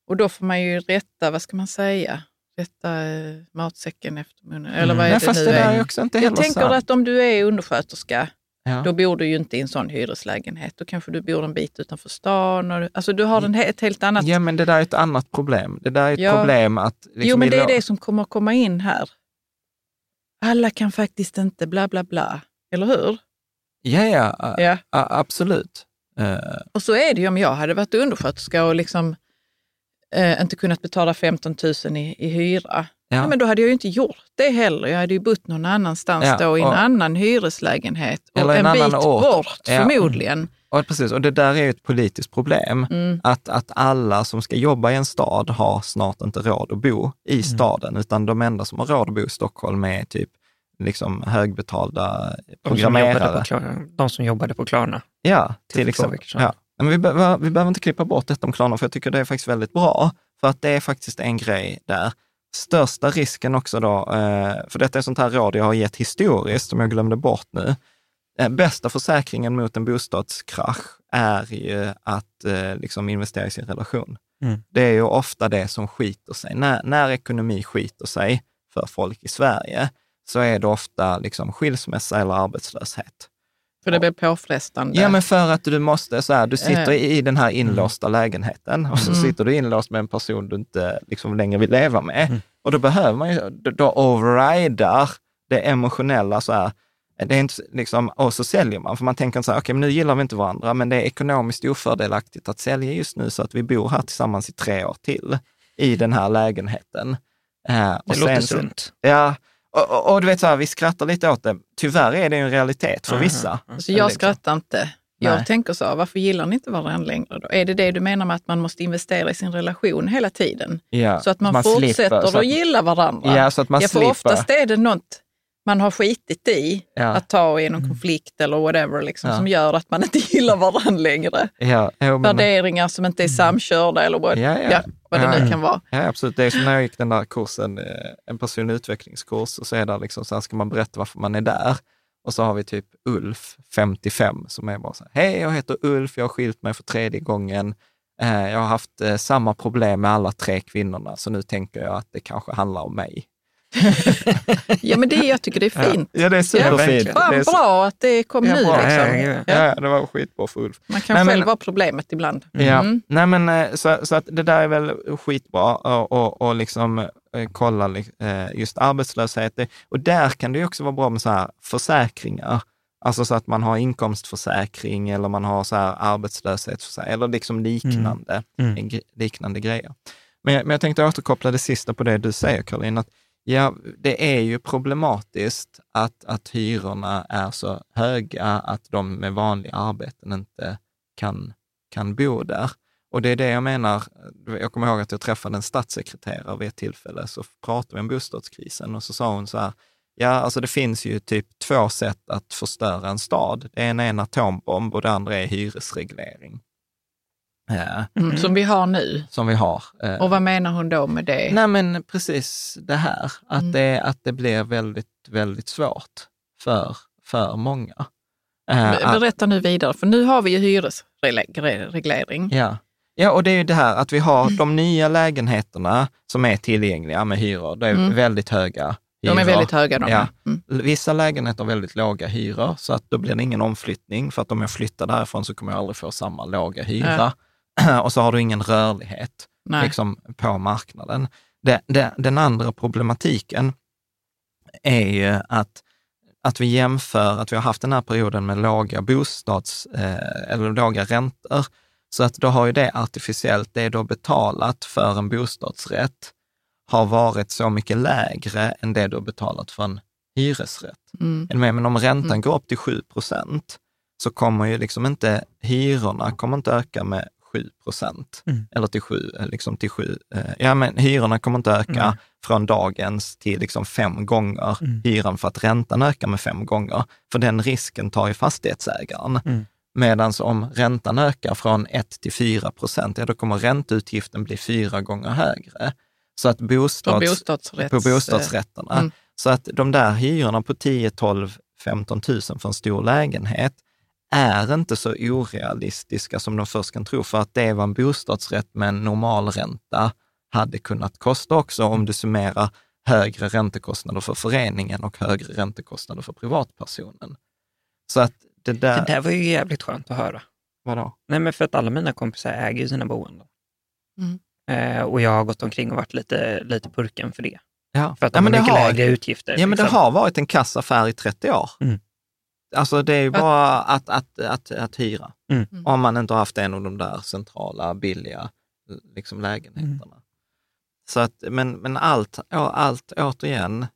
Och då får man ju rätta, vad ska man säga, rätta eh, matsäcken efter munnen. Eller Mm. vad är Nej, det fast nu det där är? också inte Jag tänker sant. att om du är undersköterska, Ja. då bor du ju inte i en sån hyreslägenhet. Då kanske du bor en bit utanför stan. Och, alltså du har en, ett helt annat... Ja, men det där är ett annat problem. Det där är ett Ja. problem att... Liksom jo, men det är det som kommer komma in här. Alla kan faktiskt inte bla bla bla. Eller hur? Ja, ja, Ja. absolut. Eh, Och så är det ju om jag hade varit undersköterska och liksom eh, inte kunnat betala 15 000 i, i hyra. Ja. Ja. men då hade jag ju inte gjort det heller. Jag hade ju bott någon annanstans Ja, då i en och- annan hyreslägenhet. Och Eller en en, bit annan ort. bort Ja. förmodligen. och, precis, och det där är ju ett politiskt problem. Mm. Att, att alla som ska jobba i en stad har snart inte råd att bo i Mm. staden, utan de enda som har råd att bo i Stockholm är typ liksom högbetalda De som, jobbade programmerare. på de som jobbade på Klarna. Ja, Till till exempel. Ja. Men vi, behöver, vi behöver inte klippa bort detta om Klarna, för jag tycker det är faktiskt väldigt bra. För att det är faktiskt en grej där. Största risken också då, eh, för detta är sånt här råd jag har gett historiskt, som jag glömde bort nu. Eh, Bästa försäkringen mot en bostadskrasch är ju att eh, liksom investera i sin relation. Mm. Det är ju ofta det som skiter sig. När, när ekonomi skiter sig för folk i Sverige, så är det ofta liksom skilsmässa eller arbetslöshet. För det blir påfrestande. Ja, men för att du måste, så här, du sitter Eh. i den här inlåsta lägenheten och så Mm. sitter du inlåst med en person du inte liksom längre vill leva med. Mm. Och då behöver man ju, då- overrider det emotionella så här, det är inte liksom, och så säljer man, för man tänker så här, okej, men nu gillar vi inte varandra, men det är ekonomiskt ofördelaktigt att sälja just nu så att vi bor här tillsammans i tre år till i den här lägenheten. Eh, Det och låter sen sunt. Ja, och, och, och du vet, så här, vi skrattar lite åt det. Tyvärr är det en realitet för vissa. Så jag Liksom. skrattar inte. Jag Nej. tänker så, varför gillar ni inte varandra längre då? Är det det du menar med att man måste investera i sin relation hela tiden? Ja, Så att man, slipper- fortsätter så att att- gilla varandra? Ja, så att man ja, för slipper. oftast är det något man har skitit i Ja. att ta i någon konflikt eller whatever, liksom, Ja. som gör att man inte gillar varandra längre. Ja, jo, men, Värderingar som inte är samkörda eller vad, Ja, vad det nu kan vara. ja, absolut. Det är som när jag gick den där kursen, eh, en personlig utvecklingskurs, och så är det liksom så här, ska man berätta varför man är där. Och så har vi typ Ulf, 55, som är bara så här, hej, jag heter Ulf, jag har skilt mig för tredje gången. Eh, Jag har haft eh, samma problem med alla tre kvinnorna, så nu tänker jag att det kanske handlar om mig. Ja, men det, jag tycker det är fint. Ja, det är superfint. verkligen. Fan, Det är så- bra att det kom Ja, nu. bra. Liksom. Ja, ja, Ja, ja, det var skitbra för Ulf. Man kan Nej, men- själv vara problemet ibland. Ja, Mm. nej men eh, så, så att det där är väl skitbra och, och, och liksom eh, kolla eh, just arbetslöshet. Och där kan det ju också vara bra med så här försäkringar. Alltså så att man har inkomstförsäkring eller man har så här arbetslöshetsförsäkring eller liksom liknande, Mm. gre- liknande grejer. Men, jag- men jag tänkte återkoppla det sista på det du säger, Caroline, att ja, det är ju problematiskt att, att hyrorna är så höga att de med vanliga arbeten inte kan, kan bo där. Och det är det jag menar, jag kommer ihåg att jag träffade en statssekreterare vid ett tillfälle, så pratade vi om bostadskrisen och så sa hon så här, ja, alltså det finns ju typ två sätt att förstöra en stad. Det ena är en atombomb och det andra är hyresreglering. Ja, Mm. Som vi har nu. som vi har. Eh, Och vad menar hon då med det? Nej, men precis det här, att, Mm. det, att det blir väldigt, väldigt svårt för, för många. Eh, Berätta nu vidare, för nu har vi ju hyresreglering. Ja. ja, och det är ju det här att vi har de nya lägenheterna som är tillgängliga med hyror. Det är Mm. väldigt höga De är hyror. väldigt höga de. Ja. Mm. Vissa lägenheter har väldigt låga hyror, så att då blir det ingen omflyttning, för att om jag flyttar därifrån så kommer jag aldrig få samma låga hyra. Och så har du ingen rörlighet Nej. liksom, på marknaden. Det, det, den andra problematiken är ju att, att vi jämför, att vi har haft den här perioden med låga bostads, eh, eller låga räntor, så att då har ju det artificiellt, det du har betalat för en bostadsrätt, har varit så mycket lägre än det du har betalat för en hyresrätt. Mm. Men om räntan Mm. går upp till 7 procent så kommer ju liksom inte hyrorna kommer inte öka med 7 procent. Mm. Eller till 7, liksom till 7. Ja, men hyrorna kommer inte öka Mm. från dagens till liksom fem gånger Mm. hyran för att räntan ökar med fem gånger. För den risken tar ju fastighetsägaren. Mm. Medan om räntan ökar från 1 till 4 procent, ja då kommer ränteutgiften bli fyra gånger högre. Så att På bostads, bostadsrätts... på bostadsrätterna. Mm. Så att de där hyrorna på 10, 12, 15 000 för en stor lägenhet är inte så orealistiska som de först kan tro, för att det var en bostadsrätt med en normalränta hade kunnat kosta också om du summerar högre räntekostnader för föreningen och högre räntekostnader för privatpersonen. Så att det där... Det där var ju jävligt skönt att höra. Vadå? Nej, men för att alla mina kompisar äger ju sina boenden. Mm. Eh, och jag har gått omkring och varit lite, lite purken för det. Ja, För att ja, de men har det mycket har, lägre utgifter. ja, men det liksom. har varit en kassaffär i 30 år. Mm. Alltså det är ju bara att, att, att, att hyra. Mm. Mm. Om man inte har haft en av de där centrala, billiga liksom, lägenheterna. Mm. Så att, men, men allt, ja, allt återigen,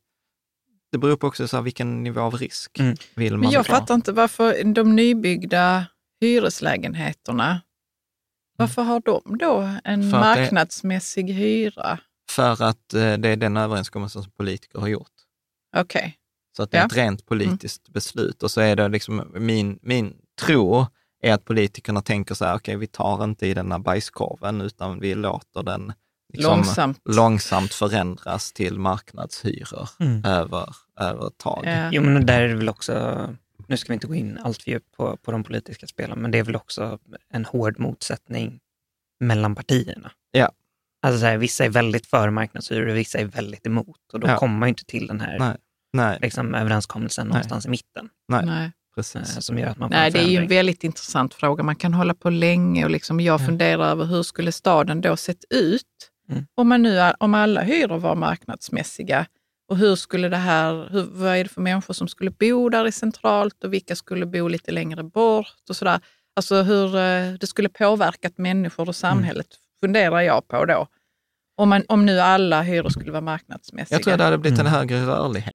det beror på också så vilken nivå av risk Mm. vill man Men jag ta. fattar inte varför de nybyggda hyreslägenheterna, varför har de då en För att det- marknadsmässig hyra? För att eh, det är den överenskommelsen som politiker har gjort. Okej. Så att det är Ja. Mm. ett rent politiskt beslut. Och så är det liksom min, min tro är att politikerna tänker så här, okej, vi tar inte i den här bajskorven, utan vi låter den liksom Långsamt. långsamt förändras till marknadshyror Mm. över, över ett tag. Ja. Jo, men där är det väl också, nu ska vi inte gå in allt för djupt på, på de politiska spelen, men det är väl också en hård motsättning mellan partierna. Ja. Alltså så här, vissa är väldigt för marknadshyror och vissa är väldigt emot. Och då Ja. kommer man ju inte till den här Nej. Nej, liksom, överenskommelsen någonstans i mitten. nej, Nej. Eh, precis. som gör att man får Nej, en det är ju en väldigt intressant fråga. Man kan hålla på länge och liksom jag Ja. funderar över hur skulle staden då sett ut Mm. om, man nu, om alla hyror var marknadsmässiga? Och hur skulle det här, hur, vad är det för människor som skulle bo där i centralt och vilka skulle bo lite längre bort och sådär. Alltså hur eh, det skulle påverkat människor och samhället funderar jag på då. Om, man, om nu alla hyror skulle vara marknadsmässiga. Jag tror det hade blivit en Mm. högre rörlighet.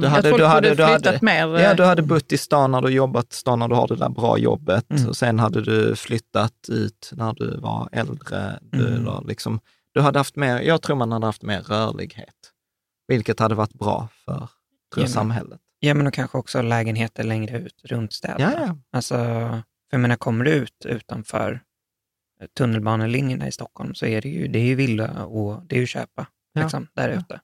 Du att hade- du hade- du flyttat hade- mer. Ja, eh, du hade bott i stan när du jobbat i stan när du har det där bra jobbet Mm. och sen hade du flyttat ut när du var äldre. Du, Mm. eller liksom, du hade haft mer, jag tror man hade haft mer rörlighet, vilket hade varit bra för Ja. samhället. Ja, men och kanske också lägenheter längre ut runt städerna. Ja, ja. Alltså, för jag menar, kommer du ut utanför tunnelbanelinjerna i Stockholm så är det ju, det är ju villa och det är ju köpa Ja. liksom, där ute.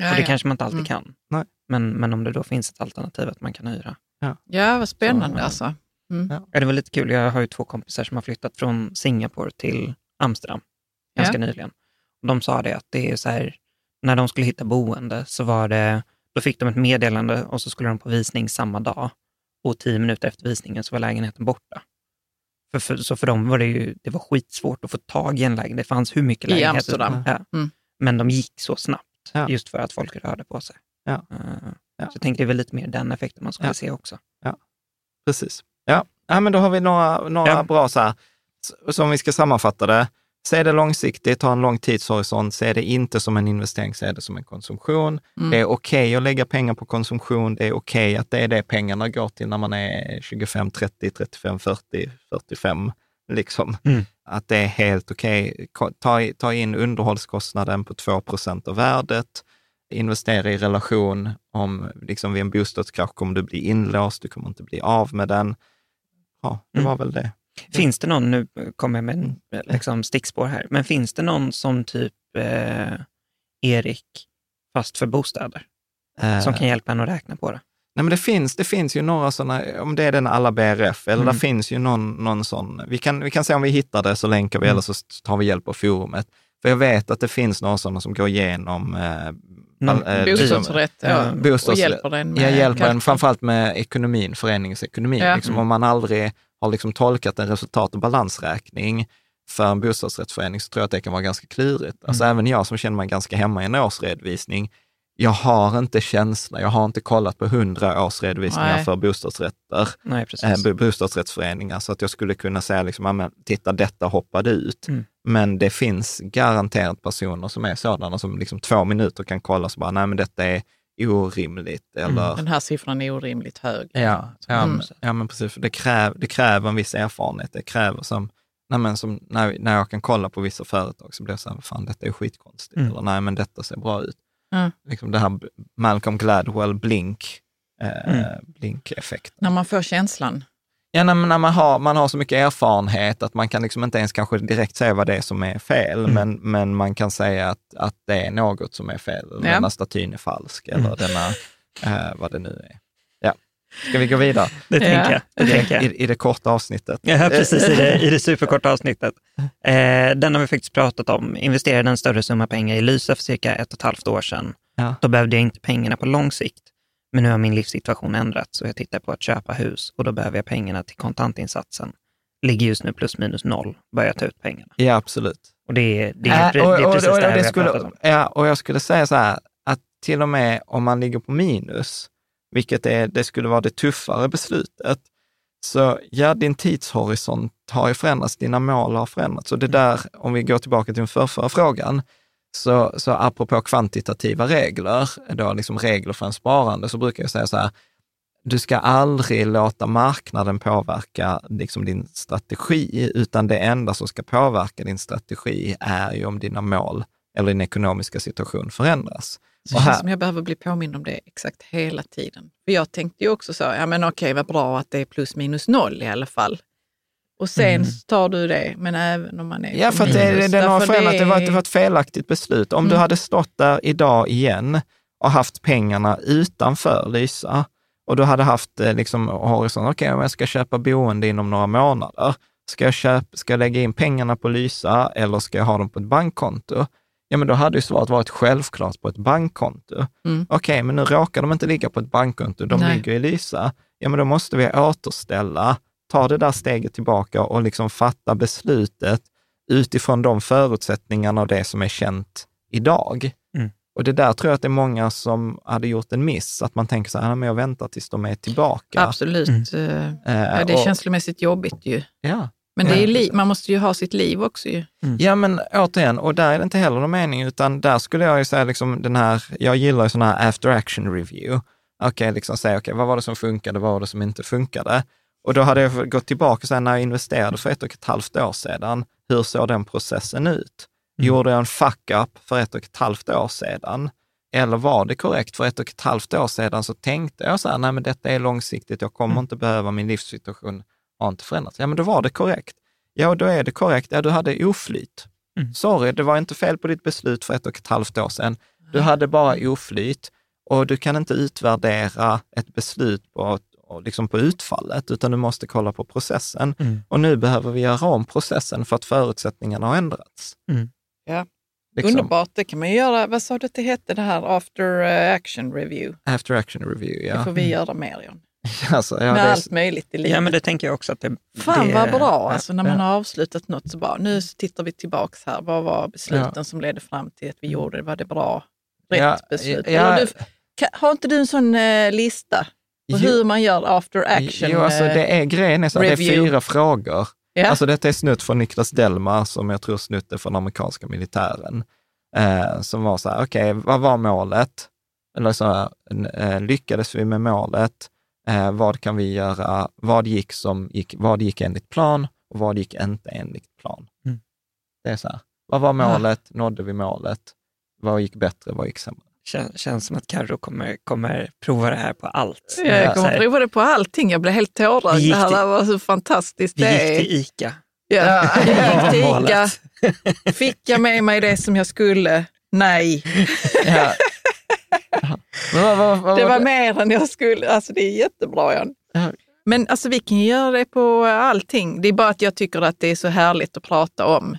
ja, och det kanske man inte alltid Mm. kan. Nej. Men, men om det då finns ett alternativ att man kan hyra. ja, vad spännande Så, alltså. Ja, det var lite kul. Jag har ju två kompisar som har flyttat från Singapore till Amsterdam ganska nyligen. Och de sa det att det är så här, när de skulle hitta boende så var det, då fick de ett meddelande och så skulle de på visning samma dag. Och tio minuter efter visningen så var lägenheten borta. För, för, så för dem var det ju, det var skitsvårt att få tag i en lägenhet. Det fanns hur mycket lägenheter Amsterdam. Ja. Mm. Men de gick så snabbt, Ja. just för att folk rörde på sig. Ja. Eh, Ja. Så jag tänkte det är väl lite mer den effekten man skulle Ja. se också. Precis. Ja, ja men då har vi några, några Ja. bra så här, som vi ska sammanfatta det. Se det långsiktigt, ha en lång tidshorisont, se det inte som en investering, se det som en konsumtion. Mm. Det är okej att lägga pengar på konsumtion, det är okej att det är det pengarna går till när man är 25, 30, 35, 40, 45. Liksom. Mm. Att det är helt okej. Ko- Ta, ta in underhållskostnaden på 2% av värdet, investera i relation. Om liksom vid en bostadskrasch kommer du bli inlåst, du kommer inte bli av med den. Ja, det Mm. var väl det. Finns det någon, nu kommer jag med en liksom, stickspår här, men finns det någon som typ eh, Erik, fast för bostäder, som Eh, kan hjälpa en att räkna på det? Nej, men det finns, det finns ju några sådana, om det är den alla BRF, eller Mm. det finns ju någon, någon sån. Vi kan, vi kan se om vi hittar det, så länkar vi, Mm. eller så tar vi hjälp av forumet. För jag vet att det finns några sådana som går igenom eh, Någon ball- eh, Bostadsrätt ja, Ja, och bostadsrätt. hjälper den med Jag hjälper en kanske- framförallt med ekonomin, föreningsekonomin. Ja. Liksom, Mm. om man aldrig har liksom tolkat en resultat och balansräkning för en bostadsrättsförening så tror jag att det kan vara ganska klurigt. Alltså Mm. även jag som känner mig ganska hemma i en årsredovisning, jag har inte känsla, jag har inte kollat på hundra årsredovisningar Nej. för bostadsrätter, Nej, eh, bostadsrättsföreningar, så att jag skulle kunna säga liksom, titta detta hoppade ut. Mm. Men det finns garanterat personer som är sådana som liksom två minuter kan kolla så bara, nej men detta är orimligt. Eller, Den här siffran är orimligt hög. Ja, ja, Mm. men, ja men precis. Det, kräv, det kräver en viss erfarenhet. Det kräver som, nej men som när, när jag kan kolla på vissa företag så blir jag så här, fan detta är skitkonstigt. Mm. Eller nej men detta ser bra ut. Mm. Liksom det här Malcolm Gladwell blink, eh, Mm. blinkeffekt. När man får känslan. Ja, när, när man, har, man har så mycket erfarenhet att man kan liksom inte ens kanske direkt säga vad det är som är fel, Mm. men, men man kan säga att, att det är något som är fel. Ja. Denna statyn är falsk, Mm. eller denna, eh, vad det nu är. Ja. Ska vi gå vidare? Det tänker jag. Det tänker jag. I, I det korta avsnittet. Ja, precis, i det, i det superkorta avsnittet. Eh, den har vi faktiskt pratat om. Investerade en större summa pengar i Lysa för cirka ett och ett halvt år sedan. Ja. Då behövde jag inte pengarna på lång sikt. Men nu har min livssituation ändrats och jag tittar på att köpa hus och då behöver jag pengarna till kontantinsatsen. Ligger just nu plus minus noll, börjar ta ut pengarna. Ja, absolut. Och det är, det är, Äh, och, det är och, precis och, det här vi har pratat om. ja, och jag skulle säga så här, att till och med om man ligger på minus, vilket är, det skulle vara det tuffare beslutet, så ja, din tidshorisont har ju förändrats, dina mål har förändrats. Och det där, om vi går tillbaka till den förrförra frågan, så, så apropå kvantitativa regler, då liksom regler för en sparande, så brukar jag säga så här, du ska aldrig låta marknaden påverka liksom din strategi, utan det enda som ska påverka din strategi är ju om dina mål eller din ekonomiska situation förändras. Så det här- känns som jag behöver bli påmind om det exakt hela tiden. För jag tänkte ju också så, ja men okej vad bra att det är plus minus noll i alla fall. Och sen Mm. tar du det, men även om man är Ja, för att det, minus, det, den har förändrat, det, var, är- det var ett felaktigt beslut. Om du Mm. hade stått där idag igen och haft pengarna utanför Lysa och du hade haft eh, liksom horisont, okej, om jag ska köpa boende inom några månader, ska jag, köpa, ska jag lägga in pengarna på Lysa eller ska jag ha dem på ett bankkonto? Ja, men då hade ju svaret varit självklart på ett bankkonto. Mm. Okej, men nu råkar de inte ligga på ett bankkonto, de Nej. ligger i Lysa. Ja, men då måste vi återställa ta det där steget tillbaka och liksom fatta beslutet utifrån de förutsättningarna och det som är känt idag. Mm. Och det där tror jag att det är många som hade gjort en miss, att man tänker så här, "Ja, men jag väntar tills de är tillbaka. Absolut. Mm. Eh, Eh, Ja, det är och- känslomässigt jobbigt ju. Ja. Men det är li- precis. man måste ju ha sitt liv också ju. Ja, men återigen, och där är det inte heller någon mening, utan där skulle jag ju säga liksom den här, jag gillar ju sån här after action review. Okej, liksom säga, okej, vad var det som funkade, vad var det som inte funkade? Och då hade jag gått tillbaka säga, när jag investerade för ett och ett halvt år sedan, hur såg den processen ut? Gjorde jag en fuck-up för ett och ett halvt år sedan? Eller var det korrekt? För ett och ett halvt år sedan så tänkte jag så här, nej men detta är långsiktigt, jag kommer inte behöva, min livssituation har inte förändrats. Ja, men då var det korrekt. Ja, då är det korrekt. Ja, du hade oflyt. Mm. Sorry, det var inte fel på ditt beslut för ett och ett halvt år sedan. Du hade bara oflyt och du kan inte utvärdera ett beslut på, liksom på utfallet, utan du måste kolla på processen. Mm. Och nu behöver vi göra om processen för att förutsättningarna har ändrats. Mm. Ja. Liksom, Underbart, det kan man göra. Vad sa du att det hette, det här after eh, action review? After action review, Det ja. får vi göra mer John. Alltså, ja, Med det är, allt möjligt i livet. Ja, men det tänker jag också att det... Fan det, vad bra, alltså när man har avslutat något så bara, nu tittar vi tillbaks här. Vad var besluten Ja. som ledde fram till att vi gjorde det? Var det bra? Rätt Ja, beslut? ja, du, har inte du en sån eh, lista Jo. hur man gör after action? Jo, alltså eh, det är grejen är så det är fyra frågor. ja? Alltså detta är snutt från Niklas Delmar, som jag tror snutt är från amerikanska militären. Eh, som var så här, okej, vad var målet? Eller så här, eh, lyckades vi med målet? Eh, vad kan vi göra? Vad gick, som gick, vad gick enligt plan och vad gick inte enligt plan? Mm. Det är så här, vad var målet? Nådde vi målet? Vad gick bättre? Vad gick sämre? Kän, känns som att Carro kommer, kommer prova det här på allt. Ja, jag kommer här, prova det på allting. Jag blev helt tårögd. Vi gick Det här var så fantastiskt. Vi Det gick till ICA. Ja, jag gick till. ICA. Fick jag med mig det som jag skulle? Nej, Ja. Men vad- vad- vad- det var mer än jag skulle. Alltså det är jättebra Jan. Ja. Men alltså, vi kan ju göra det på allting. Det är bara att jag tycker att det är så härligt att prata om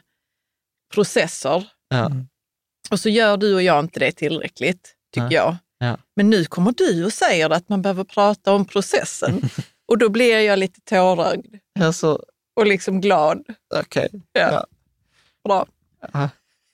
processer. Ja. Och så gör du och jag inte det tillräckligt, tycker Nej. jag. Ja. Men nu kommer du och säger att man behöver prata om processen. och då blir jag lite tårögd Alltså, och liksom glad. okej. Ja. Ja. Bra.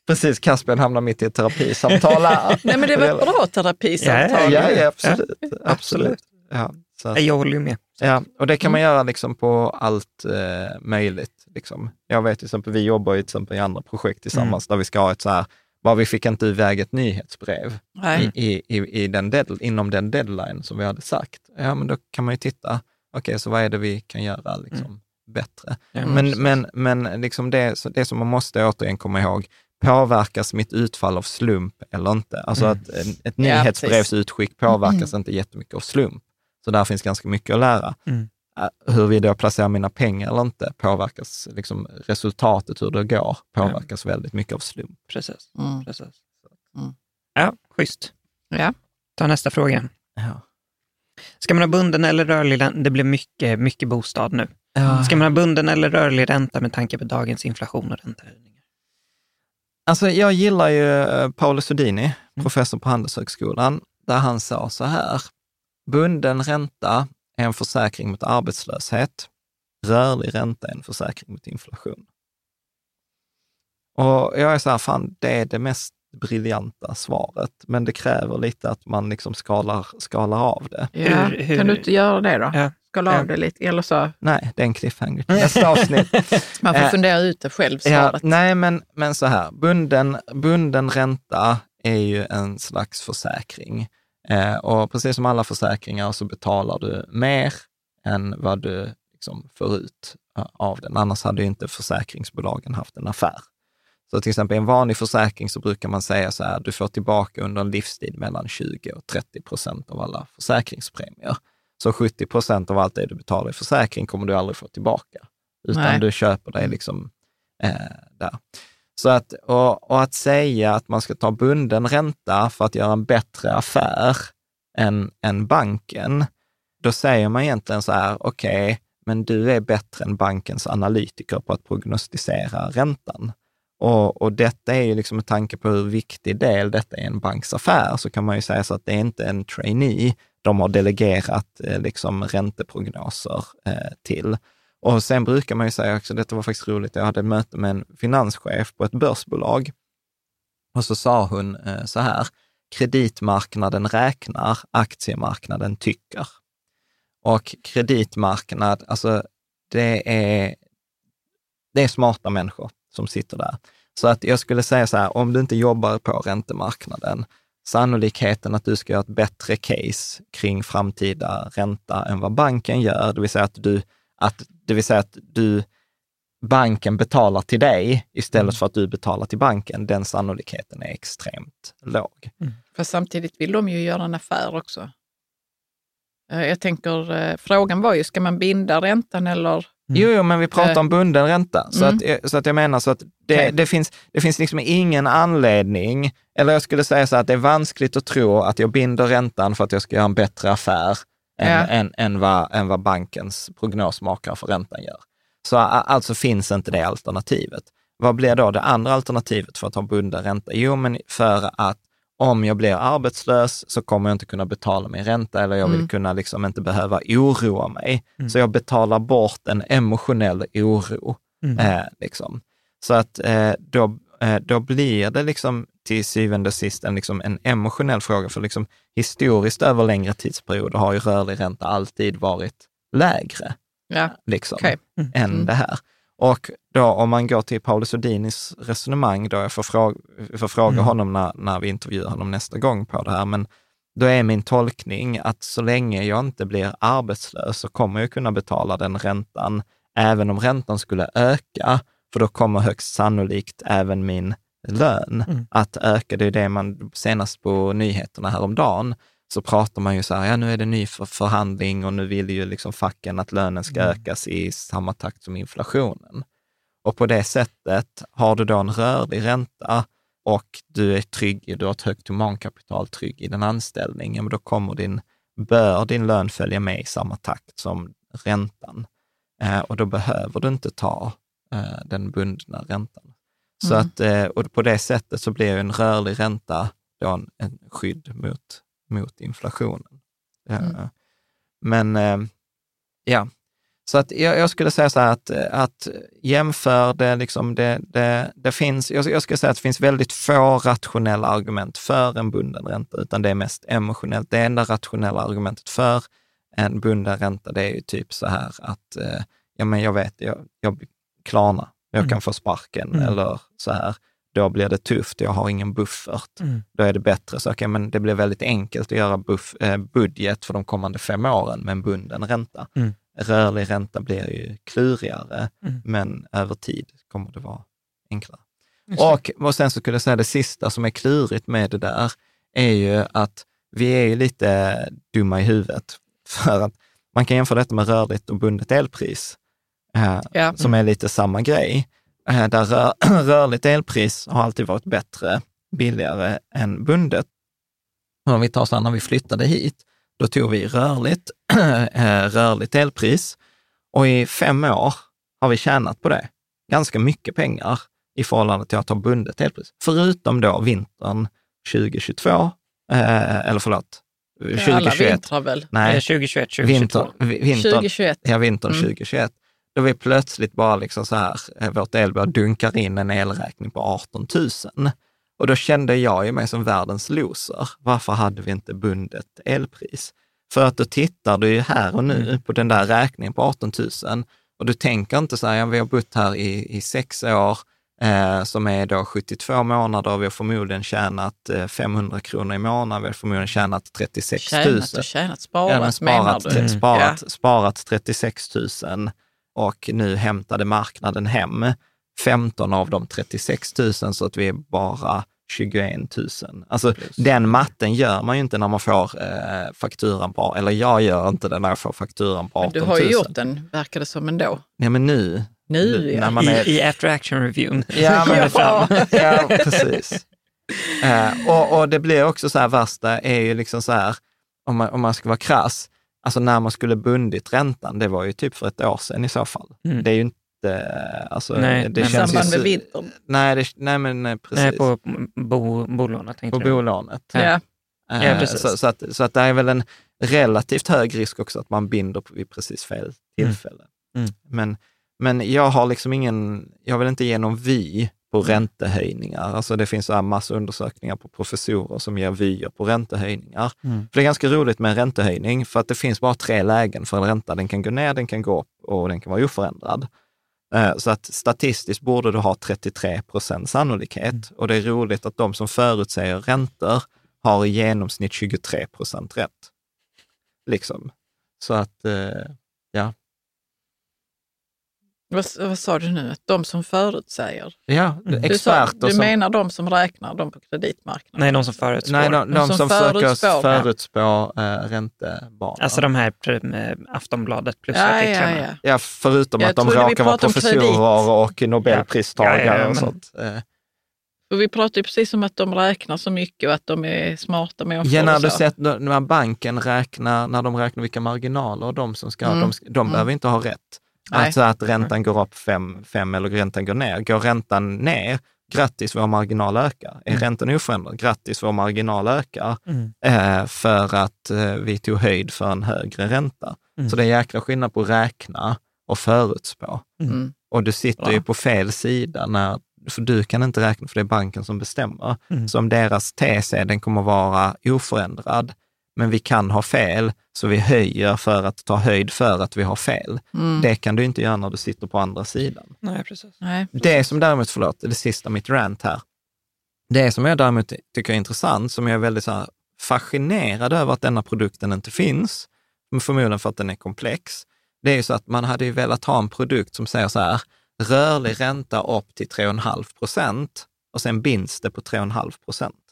Precis, Caspian hamnar mitt i ett terapisamtal. Nej, men det var ett bra terapisamtal. Ja, ja, absolut. absolut. absolut. Ja, så att, Jag håller ju med. ja, och det kan Mm. man göra liksom på allt eh, möjligt. Liksom. Jag vet till exempel, vi jobbar ju till exempel i andra projekt tillsammans där vi ska ha ett så här, bara vi fick inte iväg ett nyhetsbrev Nej. i, i, i den dead, inom den deadline som vi hade sagt. Ja, men då kan man ju titta, okej, så vad är det vi kan göra liksom, bättre? Ja, Men, men, men liksom det, så det som man måste återigen komma ihåg, påverkas mitt utfall av slump eller inte? Alltså Mm. att ett Ja, nyhetsbrevsutskick påverkas inte jättemycket av slump. Så där finns ganska mycket att lära. Mm. Äh, Huruvida jag placerar mina pengar eller inte påverkas, liksom resultatet, hur det går, påverkas väldigt mycket av slump. Precis. Mm. precis. Mm. Ja, schysst. Ja. Ta nästa fråga. Ja. Ska man ha bunden eller rörlig ränta? Det blir mycket, mycket bostad nu. Ska man ha bunden eller rörlig ränta med tanke på dagens inflation och räntehöjningar? Alltså jag gillar ju eh, Paolo Sodini, Mm. professor på Handelshögskolan, där han sa så här, bunden ränta är en försäkring mot arbetslöshet, rörlig ränta är en försäkring mot inflation. Och jag är så här, fan det är det mest briljanta svaret, men det kräver lite att man liksom skalar, skalar av det. Ja. Hur- hur- Kan du inte göra det då? Ja. Skala Ja. av det lite, eller så. Nej, det är en cliffhanger till nästa avsnitt. Man får Eh, fundera ut det själv, Ja, svaret. nej, men, men så här, bunden, bunden ränta är ju en slags försäkring. Eh, och precis som alla försäkringar så betalar du mer än vad du liksom får ut eh, av den. Annars hade ju inte försäkringsbolagen haft en affär. Så till exempel i en vanlig försäkring så brukar man säga så här, du får tillbaka under en livstid mellan 20 och 30 procent av alla försäkringspremier. Så 70 procent av allt det du betalar i försäkring kommer du aldrig få tillbaka, utan Nej. du köper det liksom eh, där. Så att, och, och att säga att man ska ta bunden ränta för att göra en bättre affär än, än banken, då säger man egentligen så här, okej, men du är bättre än bankens analytiker på att prognostisera räntan. Och, och detta är ju liksom med tanke på hur viktig del detta är en banks affär, så kan man ju säga så att det är inte en trainee de har delegerat eh, liksom ränteprognoser eh, till. Och sen brukar man ju säga också, detta var faktiskt roligt, jag hade ett möte med en finanschef på ett börsbolag och så sa hon eh, så här, kreditmarknaden räknar, aktiemarknaden tycker. Och kreditmarknad, alltså det är, det är smarta människor som sitter där. Så att jag skulle säga så här, om du inte jobbar på räntemarknaden, sannolikheten att du ska göra ett bättre case kring framtida ränta än vad banken gör, det vill säga att du, att, det vill säga att du banken betalar till dig istället mm. för att du betalar till banken, den sannolikheten är extremt låg. Mm. Fast samtidigt vill de ju göra en affär också. Eh, jag tänker, eh, frågan var ju, ska man binda räntan eller? Mm. Jo, jo, men vi pratar om bunden ränta. Så, mm. att, så att jag menar så att det, okay. det, finns, det finns liksom ingen anledning, eller jag skulle säga så att det är vanskligt att tro att jag binder räntan för att jag ska göra en bättre affär än, ja. än, än, vad, än vad bankens prognosmakare för räntan gör. Så alltså finns inte det alternativet. Vad blir då det andra alternativet för att ha bunden ränta? Jo, men för att om jag blir arbetslös så kommer jag inte kunna betala min ränta eller jag vill mm. kunna liksom inte behöva oroa mig. Mm. Så jag betalar bort en emotionell oro. Mm. Eh, liksom. Så att eh, då, eh, då blir det liksom till syvende och sist en, liksom en emotionell fråga. För liksom, historiskt över längre tidsperioder har ju rörlig ränta alltid varit lägre ja. liksom, okay. mm. än mm. det här. Och då om man går till Paulus Odinis resonemang, då jag får fråga, får fråga mm. honom när, när vi intervjuar honom nästa gång på det här, men då är min tolkning att så länge jag inte blir arbetslös så kommer jag kunna betala den räntan, även om räntan skulle öka, för då kommer högst sannolikt även min lön mm. att öka. Det är det man senast på nyheterna häromdagen så pratar man ju så här, ja nu är det ny för förhandling och nu vill ju liksom facken att lönen ska mm. ökas i samma takt som inflationen. Och på det sättet, har du då en rörlig ränta och du är trygg, du har ett högt humankapital trygg i din anställning, men då kommer din, bör din lön följa med i samma takt som räntan. Eh, och då behöver du inte ta eh, den bundna räntan. Så mm. att, eh, och på det sättet så blir en rörlig ränta då en, en skydd mot mot inflationen. Mm. Men eh, ja, så att jag, jag, skulle säga så här att, att jämför det, liksom det, det, det finns, jag, jag skulle säga att det finns väldigt få rationella argument för en bunden ränta, utan det är mest emotionellt. Det enda rationella argumentet för en bunden ränta, det är ju typ så här att, eh, ja men jag vet, jag, jag Klarna, jag kan mm. få sparken mm. eller så här då blir det tufft, jag har ingen buffert. Mm. Då är det bättre, så okay, men det blir väldigt enkelt att göra buff, eh, budget för de kommande fem åren med en bunden ränta. Mm. Rörlig ränta blir ju klurigare, mm. men över tid kommer det vara enklare. Och, och sen så skulle jag säga det sista som är klurigt med det där, är ju att vi är ju lite dumma i huvudet. För att man kan jämföra detta med rörligt och bundet elpris, eh, ja. som är lite samma grej. Eh, där rör, rörligt elpris har alltid varit bättre, billigare än bundet. Om vi tar så här, när vi flyttade hit, då tog vi rörligt, eh, rörligt elpris och i fem år har vi tjänat på det. Ganska mycket pengar i förhållande till att ha bundet elpris. Förutom då vintern 2022, eh, eller förlåt, 2021. Alla vintrar väl? Nej, 2021, 2022. Vinter, vinter, 2021. Ja, vintern mm. 2021 då vi plötsligt bara liksom så här, eh, vårt elbolag dunkar in en elräkning på 18 000. Och då kände jag ju mig som världens loser. Varför hade vi inte bundet elpris? För att då tittar du ju här och nu mm. på den där räkningen på 18 000 och du tänker inte så här, ja, vi har bott här i, i sex år, eh, som är då 72 månader och vi har förmodligen tjänat eh, 500 kronor i månaden, vi har förmodligen tjänat 36 000. Tjänat och tjänat, sparat, ja, sparat menar du? Mm. Sparat, sparat 36 000 och nu hämtade marknaden hem 15 av de 36 000 så att vi är bara 21 000. Alltså Plus. den matten gör man ju inte när man får eh, fakturan på, eller jag gör inte det när jag får fakturan på 18 000. Men du har ju gjort den, verkar det som ändå. Ja, men nu. Nu, ja. När man är... I, I after action reviewn. Ja, men ja. ja, precis. Eh, och, och det blir också så här, värsta är ju liksom så här, om man, om man ska vara krass, Alltså när man skulle bundit räntan, det var ju typ för ett år sedan i så fall. Mm. Det är ju inte, alltså, nej, det men känns samband med vintern? Nej, det, nej men nej, precis. Nej, på bo, bolånet. På bolånet. Ja. Ja. ja eh, precis. Så, så, att, så att det är väl en relativt hög risk också att man binder vid precis fel tillfälle. Mm. Men, men jag har liksom ingen, jag vill inte ge någon vy på räntehöjningar. Alltså det finns massa undersökningar på professorer som ger vyer på räntehöjningar. Mm. För det är ganska roligt med en räntehöjning, för att det finns bara tre lägen för en ränta. Den kan gå ner, den kan gå upp och den kan vara oförändrad. Eh, Så att statistiskt borde du ha 33 procent sannolikhet. Mm. Och det är roligt att de som förutsäger räntor har i genomsnitt 23 procent rätt. Liksom. Så att, eh, ja. Vad, vad sa du nu? Att de som förutsäger? Ja, Mm. Du, sa, experter du som... menar de som räknar, de på kreditmarknaden? Nej, de som förutspår. Nej, de, de, De som, som försöker förutspår, förutspå äh, räntebanor. Alltså de här med Aftonbladet plus ja, ja, ja. Ja, förutom Jag att de råkar vara professorer och nobelpristagare Ja, ja, ja, och men- sånt. Eh, För vi pratar ju precis om att de räknar så mycket och att de är smarta människor. Ja, när och du sett när banken räknar, när de räknar vilka marginaler de som ska, Mm. de, de Mm. behöver inte ha rätt. Nej. Alltså att räntan går upp fem, fem eller räntan går ner. Går räntan ner, grattis, vår marginal ökar. Är Mm. räntan oförändrad, grattis, vår marginal ökar. Mm. Eh, för att eh, vi tog höjd för en högre ränta. Mm. Så det är jäkla skillnad på att räkna och förutspå. Mm. Och du sitter Bra. ju på fel sida, när, för du kan inte räkna, för det är banken som bestämmer. Mm. Så om deras tes är den kommer vara oförändrad, men vi kan ha fel, så vi höjer för att ta höjd för att vi har fel. Mm. Det kan du inte göra när du sitter på andra sidan. Nej, precis. Nej. Det som däremot, förlåt, det sista mitt rant här. Det som jag däremot tycker är intressant, som jag är väldigt så här fascinerad över att denna produkten inte finns, men förmodligen för att den är komplex, det är ju så att man hade ju velat ha en produkt som säger så här, rörlig ränta upp till 3,5 procent och sen binds det på 3,5 procent.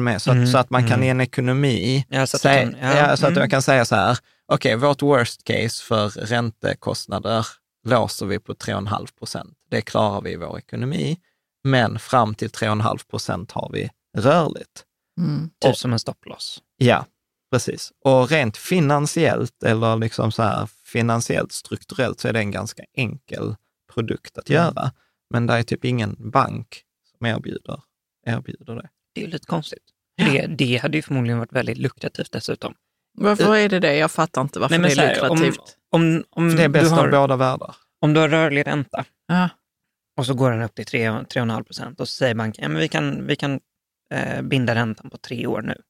Med? Så, Mm, att, så att man kan mm. i en ekonomi, Ja, så att säga, kan- ja, ja, så att mm. man kan säga så här, okej, vårt worst case för räntekostnader låser vi på 3,5 procent. Det klarar vi i vår ekonomi, men fram till 3,5 procent har vi rörligt. Mm. Typ Och- som en stopploss. Ja, precis. Och rent finansiellt eller liksom så här finansiellt strukturellt så är det en ganska enkel produkt att Mm. göra. Men det är typ ingen bank som erbjuder, erbjuder det. Det är ju lite konstigt. Det, det hade ju förmodligen varit väldigt lukrativt dessutom. Varför är det det? Jag fattar inte varför Nej, men det är här, om, lukrativt. om, om, För det är du bäst av har, båda världar. om du har rörlig ränta Ja. och så går den upp till 3,5 procent och så säger banken, ja, men vi kan, vi kan eh, binda räntan på tre år nu.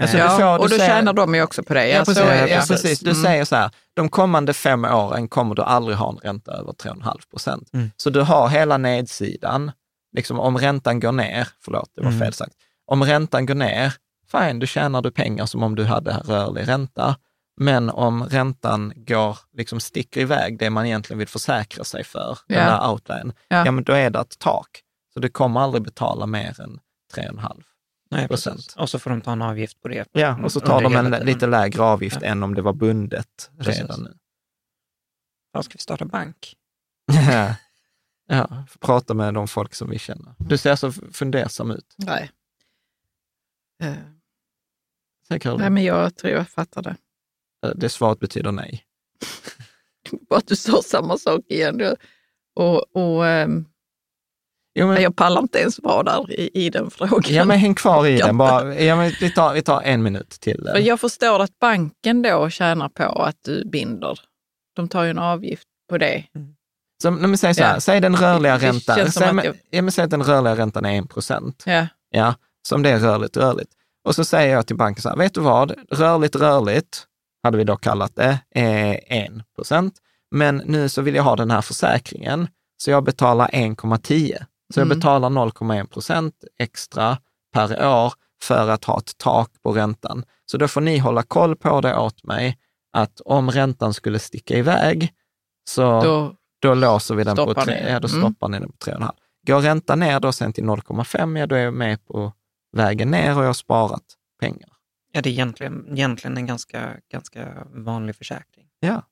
Alltså, Eh, du får- ja, och du då säger- tjänar de ju också på det. Ja, så precis. är det. Ja, precis. Du Mm. säger så här, de kommande fem åren kommer du aldrig ha en ränta över 3,5 procent. Mm. Så du har hela nedsidan, liksom om räntan går ner, förlåt, det var Mm. fel sagt. Om räntan går ner, fine, då tjänar du pengar som om du hade rörlig ränta. Men om räntan går, liksom sticker iväg det man egentligen vill försäkra sig för, den Ja. där outline, Ja. ja. men då är det ett tak. Så du kommer aldrig betala mer än 3,5. Nej, procent. precis. Och så får de ta en avgift på det. Ja, och så tar de en tiden. lite lägre avgift Ja. än om det var bundet Precis. redan nu. Ja, ska vi starta bank? Ja, prata med de folk som vi känner. Du ser så fundersam ut. Nej. Eh, Caroline. Nej, men jag tror jag fattar det. Det svaret betyder nej. Bara att du sa samma sak igen. Och, och, ehm, Jo, men, Jag pallar inte ens vara där i, i den frågan. ja, men häng kvar i den. Bara, ja, men vi, tar, vi tar en minut till. För jag förstår att banken då tjänar på att du binder. De tar ju en avgift på det. Så, nej, men säg så här, Ja. säg den rörliga Det räntan. Säg, jag- ja, men säg att den rörliga räntan är 1 procent. Ja. Ja, som det är rörligt rörligt. Och så säger jag till banken så här, vet du vad, rörligt rörligt, hade vi då kallat det, är 1 procent. Men nu så vill jag ha den här försäkringen, så jag betalar 1,10. Så jag Mm. betalar 0,1 procent extra per år för att ha ett tak på räntan. Så då får ni hålla koll på det åt mig, att om räntan skulle sticka iväg, så då, Då, låser vi den på stoppar tre, ni det. ja, då Mm. stoppar ni den på 3,5. Går räntan ner då sen till 0,5, ja då är jag med på vägen ner och jag har sparat pengar. Ja, det är egentligen, egentligen en ganska, ganska vanlig försäkring. Ja.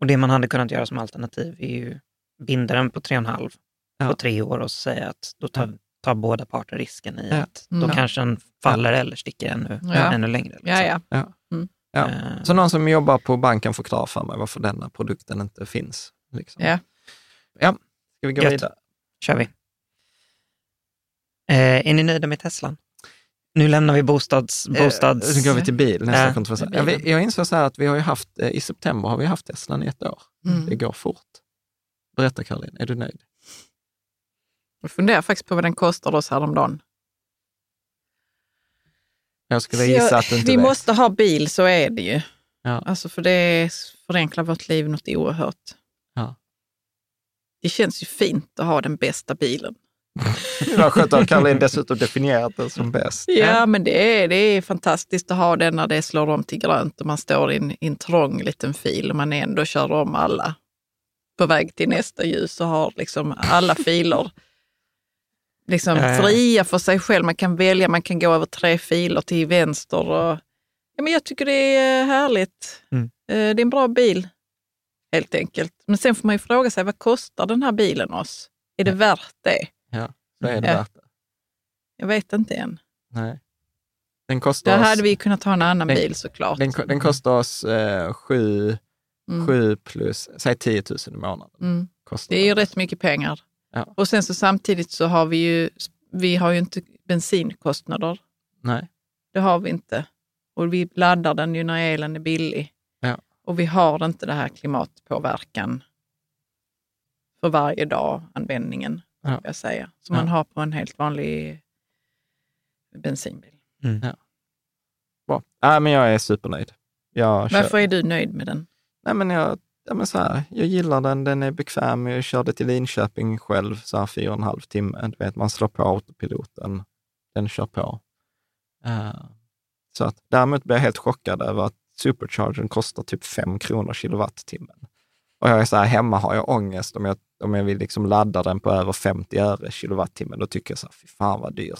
Och det man hade kunnat göra som alternativ är ju binda den på 3,5 Ja. på tre år och säga att då tar, tar båda parter risken i Ja. att då Mm. kanske den faller eller sticker ännu, Ja. ännu längre. liksom. ja, ja. Ja. Eh, Så någon som jobbar på banken förklarar för mig varför denna produkten inte finns. Liksom. Ja. ja. Ska vi gå Gött. vidare? kör vi. Eh, är ni nöjda med Teslan? Nu lämnar vi bostads... bostads... Eh, Så går vi till bil, nästa bilen. Jag, jag insåg så här att vi har ju haft, eh, i september har vi haft Teslan i ett år. Mm. Det går fort. Berätta Caroline, är du nöjd? Jag funderar faktiskt på vad den kostar oss häromdagen. Jag skulle gissa att du inte vi vet. måste ha bil, så är det ju. Ja. Alltså för det förenklar vårt liv något oerhört. Det känns ju fint att ha den bästa bilen. Det var skönt att Caroline dessutom definierat den som bäst. Ja, men det är, det är fantastiskt att ha den när det slår om till grönt och man står i en, i en trång liten fil och man ändå kör om alla på väg till nästa ljus och har liksom alla filer liksom Ja, ja. fria för sig själv. Man kan välja, man kan gå över tre filer till vänster. Och, ja, men jag tycker det är härligt. Mm. Eh, Det är en bra bil, helt enkelt. Men sen får man ju fråga sig, vad kostar den här bilen oss? Är det Ja. värt det? Så är det Ja. värt det. Jag vet inte än. Nej. Den kostar Där oss, hade vi kunnat ha en annan Den- bil såklart. den, den kostar oss eh, sju, Mm. sju plus, säg 10 000 i månaden. Mm. Det är ju rätt mycket pengar. Ja. Och sen så samtidigt så har vi ju, vi har ju inte bensinkostnader. Nej. Det har vi inte. Och vi laddar den ju när elen är billig. Ja. Och vi har inte det här klimatpåverkan för varje dag användningen, Ja. ja. jag säga, som Ja. man har på en helt vanlig bensinbil. Bra. Nej, men jag är supernöjd. Jag kör. Varför är du nöjd med den? Nej, men jag, ja, men så här, jag gillar den, den är bekväm. Jag körde till Linköping själv, så här fyra och en halv timme. Du vet, man slår på autopiloten, den kör på. Eh, så att, däremot blev jag helt chockad över att superchargern kostar typ 5 kronor kilowattimmen. Och jag är så här, hemma har jag ångest om jag, om jag vill liksom ladda den på över 50 öre kilowattimmen. Då tycker jag så här, fy fan vad dyrt.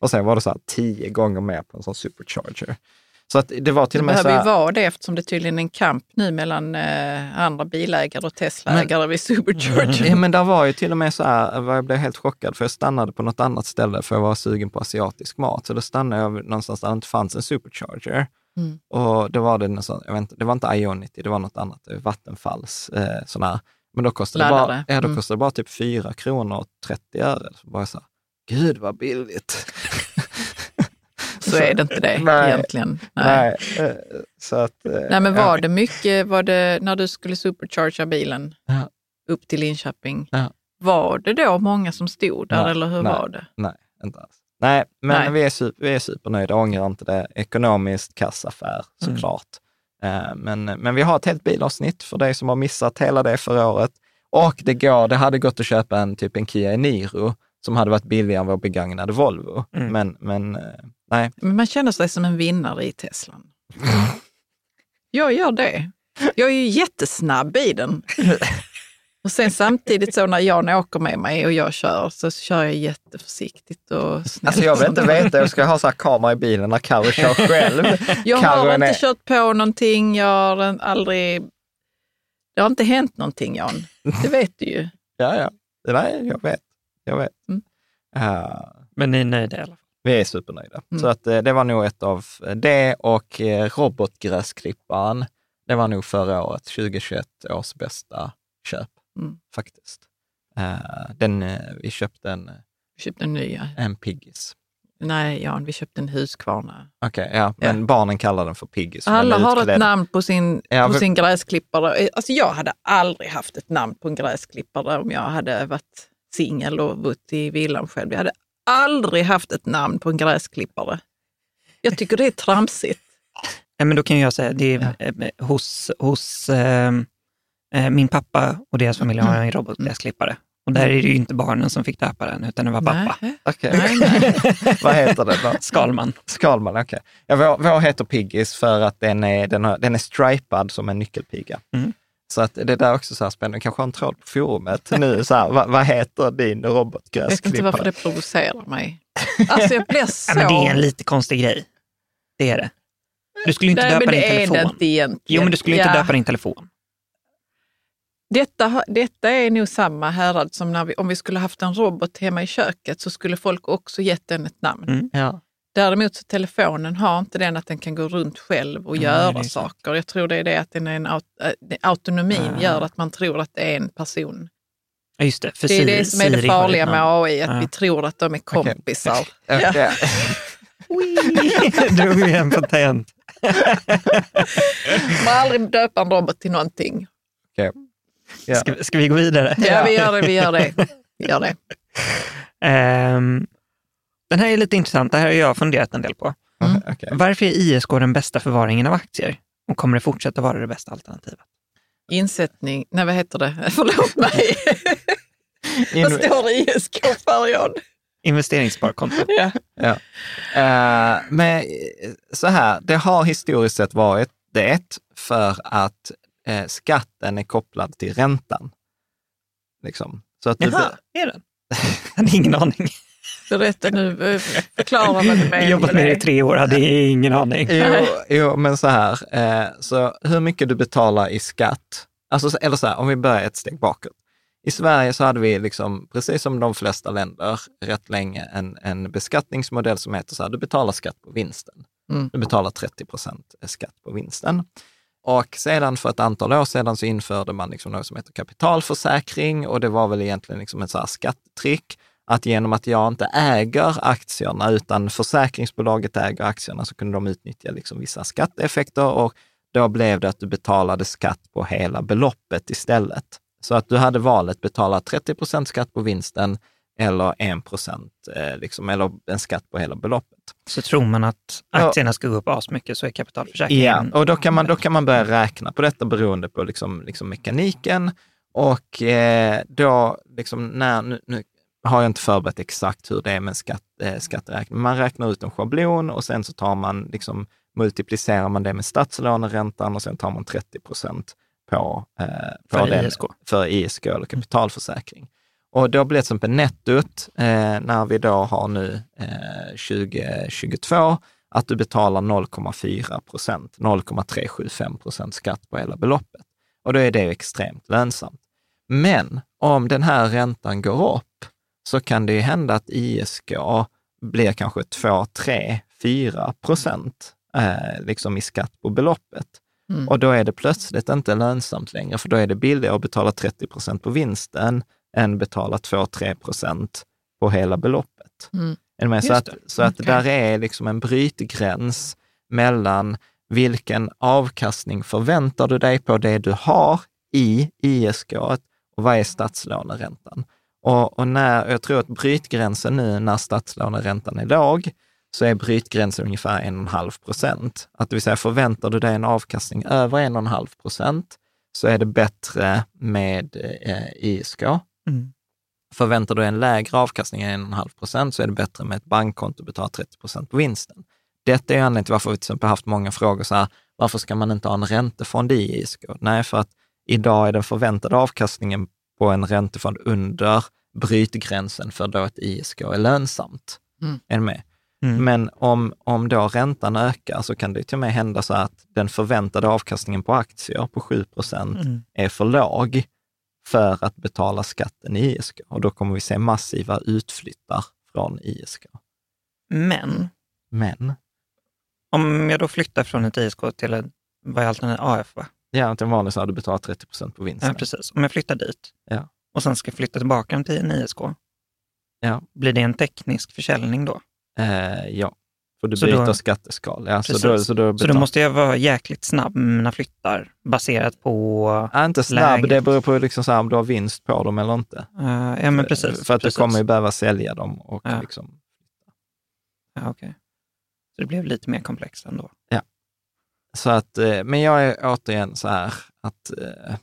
Och sen var det så här 10 gånger mer på en sån supercharger. Så att det var till Det och med så behöver här, ju vara det eftersom det tydligen är en kamp nu mellan eh, andra bilägare och Teslaägare vid Supercharger. Ja, men där var ju till och med så här, jag blev helt chockad, för jag stannade på något annat ställe för jag var sugen på asiatisk mat. Så då stannade jag någonstans där det inte fanns en supercharger. Mm. Och då var det, en sån, jag vet inte, det var inte Ionity, det var något annat, var Vattenfalls eh, sån här. Men då kostade, det bara, ja, då Mm. kostade det bara typ 4 kronor och 30 öre. Så bara så här, gud vad billigt. Så är det inte det Nej. egentligen. Nej. Nej, eh, så att, eh, Nej, men var ja. det mycket, var det, när du skulle supercharga bilen Ja. upp till Linköping, Ja. var det då många som stod där eller hur nej. var det? Nej, inte alls. Nej, men Nej. Vi, är super, vi är supernöjda, ångrar inte det. Ekonomiskt kassaffär såklart. Eh, Men, men vi har ett helt bilavsnitt för dig som har missat hela det förra året. Och det går, det hade gått att köpa en typ en Kia Niro som hade varit billigare än vår begagnade Volvo. Mm. Men, men eh, nej, Men man känner sig som en vinnare i Teslan. Jag gör det. Jag är ju jättesnabb i den. Och sen samtidigt så när Jan åker med mig och jag kör så kör jag jätteförsiktigt och snällt. alltså jag vill inte veta, jag ska ha så här kamera i bilen när Carro kör själv. Jag Karo har är inte med. kört på någonting, jag har aldrig... Det har inte hänt någonting Jan, det vet du ju. Ja, ja. Nej, jag vet. Jag vet. Mm. Eh, Men ni är nöjda i alla fall? Vi är supernöjda. Mm. Så att, eh, det var nog ett av det och eh, robotgräsklipparen. Det var nog förra året, 2021 års bästa köp Mm. faktiskt. Eh, den, eh, vi köpte en, Vi köpte en ny. ja. en piggis. Nej Jan, vi köpte en Husqvarna. Okej, ja, men barnen kallar den för piggis. Alla har ett namn på sin, Ja, på sin gräsklippare. Alltså jag hade aldrig haft ett namn på en gräsklippare om jag hade varit singel och bott i villan själv. Jag hade aldrig haft ett namn på en gräsklippare. Jag tycker det är tramsigt. Nej, men då kan jag säga, det är eh, hos, hos eh, eh, min pappa och deras familj har en robotgräsklippare. Och där är det ju inte barnen som fick döpa den, utan det var pappa. Nej. Okej. Nej, nej. Vad heter den då? Skalman. Skalman, okej. Ja, vår, vår heter Piggis för att den är, den har, den är stripad som en nyckelpiga. Mm. Så att det där är också så här spännande. Kanske har en tråd på forumet nu. Så här, vad, vad heter din Jag vet inte robotgräsklippare? varför det provocerar mig. Alltså jag blir så... Ja, men det är en lite konstig grej. Det är det. Du skulle inte Nej, döpa men din telefon. det inte egentligen. Jo, men du skulle inte Ja. döpa din telefon. Detta, detta är nog samma härad som när vi, om vi skulle haft en robot hemma i köket så skulle folk också gett den ett namn. Mm. Ja. Däremot så telefonen har inte den att den kan gå runt själv och Nej, göra saker. Jag tror det är det att den är en aut äh, autonomin Ah. gör att man tror att det är en person. Ja, just det. För Det är Siri- det som är det farliga med. AI, att Ja. vi tror att de är kompisar. Ja. Ja. Drog vi en på tangent. Man aldrig döpa en robot till någonting. Ja. Ska, ska vi gå vidare? Ja, vi gör det. Vi gör det. Vi gör det. Ehm, den här är lite intressant. Det här har jag funderat en del på. Okej. Varför är ISK den bästa förvaringen av aktier? Och kommer det fortsätta vara det bästa alternativet? Insättning, nej vad heter det? Förlåt mig. vad står det ISK för John? Investeringssparkonto. Ja. Ja. Eh, men så här, det har historiskt sett varit det för att eh, skatten är kopplad till räntan. Liksom. Så att du, Jaha, är den? Jag hade ingen aning. Berätta nu, eh, förklara vad du menar Jag jobbat med det i tre år, hade ingen aning. jo, jo, men så här, eh, så hur mycket du betalar i skatt, alltså, eller så här, om vi börjar ett steg bakåt. I Sverige så hade vi, liksom, precis som de flesta länder, rätt länge en, en beskattningsmodell som heter så här, du betalar skatt på vinsten. Mm. Du betalar 30 procent skatt på vinsten. Och sedan för ett antal år sedan så införde man liksom något som heter kapitalförsäkring och det var väl egentligen liksom ett så här skattetrick att genom att jag inte äger aktierna utan försäkringsbolaget äger aktierna så kunde de utnyttja liksom vissa skatteeffekter och då blev det att du betalade skatt på hela beloppet istället. Så att du hade valet betala 30 procent skatt på vinsten eller 1 procent, eh, liksom, eller en skatt på hela beloppet. Så tror man att aktierna ska gå upp asmycket så är kapitalförsäkringen... Ja, och då kan man, då kan man börja räkna på detta beroende på liksom, liksom mekaniken. Och eh, då, liksom, när, nu, nu har jag inte förberett exakt hur det är med skatt, eh, skatteräkning. Man räknar ut en schablon och sen så tar man, liksom, multiplicerar man det med statslåneräntan och sen tar man 30 procent på, eh, på För den, ISK. för ISK eller kapitalförsäkring. Och då blir det till exempel nettot, eh, när vi då har nu eh, 2022, att du betalar 0,4 procent, 0,375 procent skatt på hela beloppet. Och då är det extremt lönsamt. Men om den här räntan går upp så kan det ju hända att ISK blir kanske 2, 3, 4 procent eh, liksom i skatt på beloppet. Mm. Och då är det plötsligt inte lönsamt längre, för då är det billigare att betala 30 procent på vinsten än betala 2-3 procent på hela beloppet. Mm. Med? Så att, så att där är liksom en brytgräns mellan vilken avkastning förväntar du dig på det du har i ISK och vad är statslåneräntan? Och, och när, jag tror att brytgränsen nu när statslåneräntan är låg, så är brytgränsen ungefär 1,5 procent. Att det vill säga förväntar du dig en avkastning över 1,5 procent så är det bättre med eh, ISK. Mm. Förväntar du dig en lägre avkastning än 1,5 procent så är det bättre med ett bankkonto och betala 30 procent på vinsten. Detta är anledningen till varför vi till exempel haft många frågor så här, varför ska man inte ha en räntefond i ISK? Nej, för att idag är den förväntade avkastningen på en räntefond under brytgränsen för då ett ISK är lönsamt. Mm. Är med? Mm. Men om, om då räntan ökar så kan det till och med hända så att den förväntade avkastningen på aktier på 7 procent Mm. är för låg för att betala skatten i ISK. Och då kommer vi se massiva utflyttar från ISK. Men Men, om jag då flyttar från ett ISK till ett, vad är alternativet? AF va? ja, till vanligt så har du betalat 30 procent på vinsten. Ja, precis. Om jag flyttar dit Ja. och sen ska flytta tillbaka till en ISK, Ja. blir det en teknisk försäljning då? Eh, ja, för du Så byter då- skatteskal. Ja, så då, så då, Så då måste jag vara jäkligt snabb med mina flyttar baserat på... Ja, inte snabb, läget. det beror på liksom så här, om du har vinst på dem eller inte. eh, ja, men precis. För att precis. du kommer ju behöva sälja dem. Och Ja. liksom, Ja, okej. Så det blev lite mer komplext ändå. så att, eh, men jag är återigen så här att eh,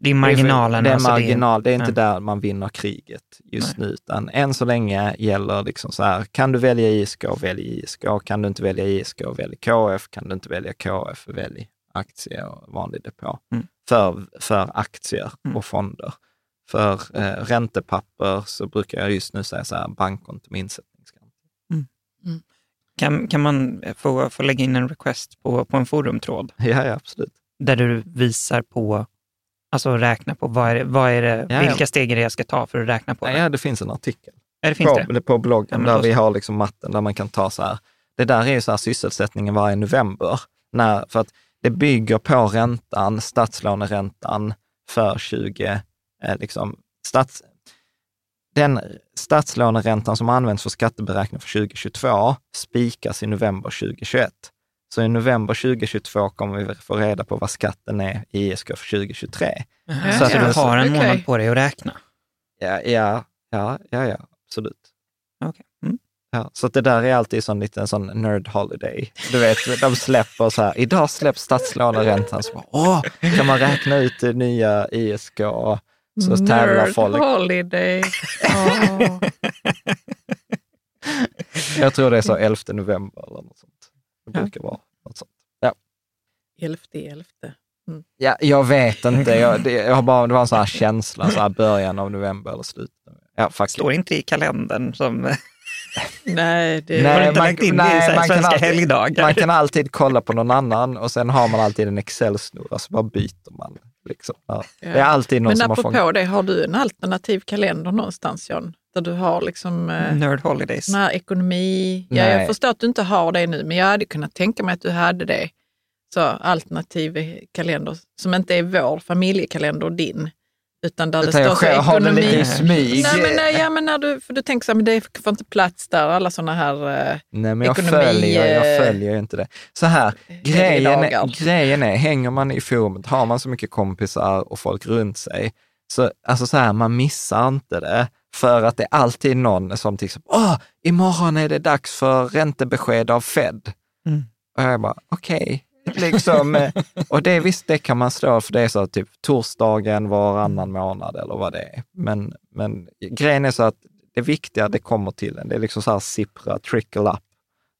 Det är marginalen. Det är alltså marginal, det är inte ja. där man vinner kriget just Nej. nu, utan än så länge gäller liksom så här, kan du välja ISK, välj ISK. Kan du inte välja ISK, välj KF. Kan du inte välja KF, välj aktie och vanlig depå. Mm. För, för aktier Mm. och fonder. För eh, räntepapper så brukar jag just nu säga så här, bankkonto med insättningsgaranti. Kan, kan man få, få lägga in en request på, på en forumtråd Ja, ja, absolut. där du visar på, alltså räkna på vad är det, vad är det, Ja, vilka steg är det jag ska ta för att räkna på Ja, det? ja, det finns en artikel. Ja, det finns på, det. på bloggen där vi har liksom matten där man kan ta så här, det där är ju så här sysselsättningen varje november. När, för att det bygger på räntan, statslåneräntan för 20, eh, liksom, stats, den statslåneräntan som används för skatteberäkning för 2022 spikas i november 2021. Så i november 2022 kommer vi få reda på vad skatten är i ISK för 2023. Jaha, Så att du det- har en månad på dig att räkna? Ja, ja, ja, ja, ja absolut. Okej. Mm. Ja, så att det där är alltid sån liten sån nerd holiday. Du vet, de släpper så här, idag släpps statslåneräntan, så bara, åh, kan man räkna ut det nya ISK? Så tävlar Nerd folk. holiday. Åh. Jag tror det är så 11 november eller något sånt. Det brukar vara något sånt. Elfte, elfte. Ja, jag vet inte, jag, det, jag har bara, det var en sån här känsla, så här början av november eller slutet. Ja, faktiskt. Står inte i kalendern som... Nej, det Nej, har du inte man- lagt in nej, i så här svenska alltid- helgdagar? Man kan alltid kolla på någon annan och sen har man alltid en Excel-snurra, så bara byter man. Liksom. Ja. Det är alltid någon Men som har apropå fångat... det, har du en alternativ kalender någonstans John? Där du har liksom eh, Nerd Holidays. här ekonomi. Ja, Nej. jag förstår att du inte har det nu, men jag hade kunnat tänka mig att du hade det. Så alternativ kalender som inte är vår familjekalender och din. Utan där det Utan står jag lite i ekonomi. smyg. Nej, men, nej, ja, men när du, för du tänker så här, men det får inte plats där, alla sådana här... Eh, Nej, men jag ekonomi, följer, jag eh, följer ju inte det. Så här, heliga grejen är, grejen är, hänger man i forumet, har man så mycket kompisar och folk runt sig, så, alltså så här, man missar inte det. För att det är alltid någon som till exempel, åh, imorgon är det dags för räntebesked av Fed. Mm. Och jag bara, okej. Liksom, eh, och det visst, det kan man slå för det är så typ torsdagen varannan månad eller vad det är. Men, men grejen är så att det viktiga, det kommer till en. Det är liksom så här sippra, trickle up,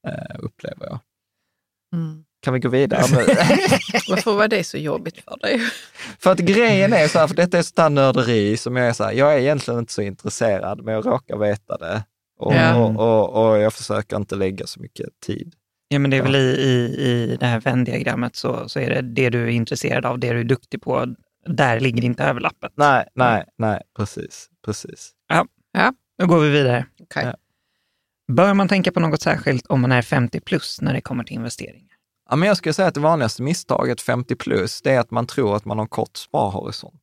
eh, upplever jag. mm. Kan vi gå vidare nu? Varför var det så jobbigt för dig? för att grejen är så här, för detta är sånt där nörderi som jag är så här, jag är egentligen inte så intresserad, men jag råkar veta det. Och, Ja. och, och, och jag försöker inte lägga så mycket tid. Ja, men det är väl i, i, i det här Venn-diagrammet så, så är det det du är intresserad av, det du är duktig på, där ligger inte överlappet. Nej, nej, nej, precis, precis. Då går vi vidare. Okej. Ja. Bör man tänka på något särskilt om man är 50 plus när det kommer till investeringar? Ja, men jag skulle säga att det vanligaste misstaget 50 plus, det är att man tror att man har kort sparhorisont.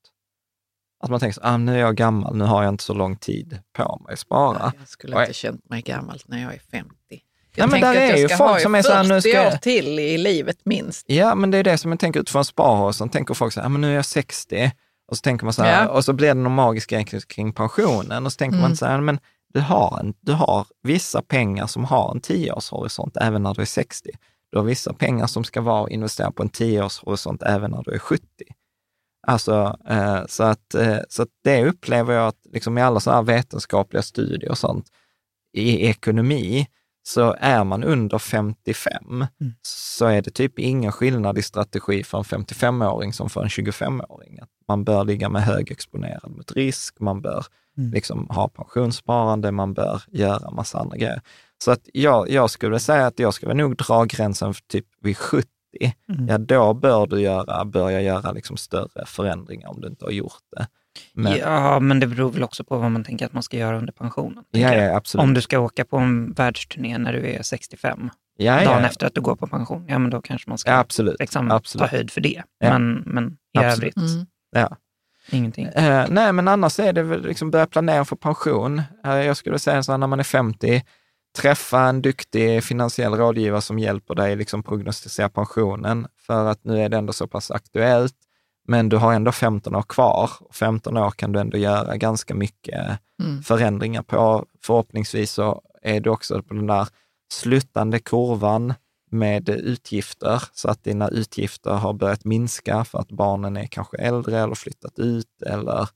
Att man tänker så, ah, nu är jag gammal, nu har jag inte så lång tid på mig att spara. Jag skulle inte känt mig gammal när jag är 50. Nej, Jag men tänker där är ju folk som är så här, 40 nu ska jag- år till i livet minst. Ja, men det är det som jag tänker utifrån sparhorisont. Tänker folk så här, men nu är jag 60 och så tänker man så här, Ja. och så blir det någon magisk grej kring- pensionen och så tänker Mm. man så här, men du har, en, du har vissa pengar som har en 10-årshorisont även när du är 60. Du har vissa pengar som ska vara investerade på en 10-årshorisont även när du är 70. Alltså, eh, så, att, eh, så att det upplever jag att liksom i alla sådana här vetenskapliga studier och sånt, i ekonomi, så är man under 55 så är det typ ingen skillnad i strategi för en 55-åring som för en 25-åring. Att Man bör ligga med hög exponerad mot risk, man bör Mm. liksom ha pensionssparande, man bör göra massa andra grejer. Så att jag, jag skulle säga att jag skulle nog dra gränsen för typ vid 70. Mm. Ja, då bör du göra, börja göra liksom större förändringar om du inte har gjort det. Men, Ja, men det beror väl också på vad man tänker att man ska göra under pensionen. ja, ja, absolut. Om du ska åka på en världsturné när du är 65, ja, ja, dagen efter att du går på pension, ja men då kanske man ska Ja, absolut. liksom, absolut. ta höjd för det. Ja. Men, men i Absolut. övrigt, Mm. Ja. ingenting. Eh, nej, men annars är det väl liksom börja planera för pension. Eh, jag skulle säga så här, när man är 50, träffa en duktig finansiell rådgivare som hjälper dig liksom prognostisera pensionen. För att nu är det ändå så pass aktuellt, men du har ändå 15 år kvar. Och 15 år kan du ändå göra ganska mycket Mm. förändringar på. Förhoppningsvis så är du också på den där sluttande kurvan med utgifter, så att dina utgifter har börjat minska för att barnen är kanske äldre eller flyttat ut eller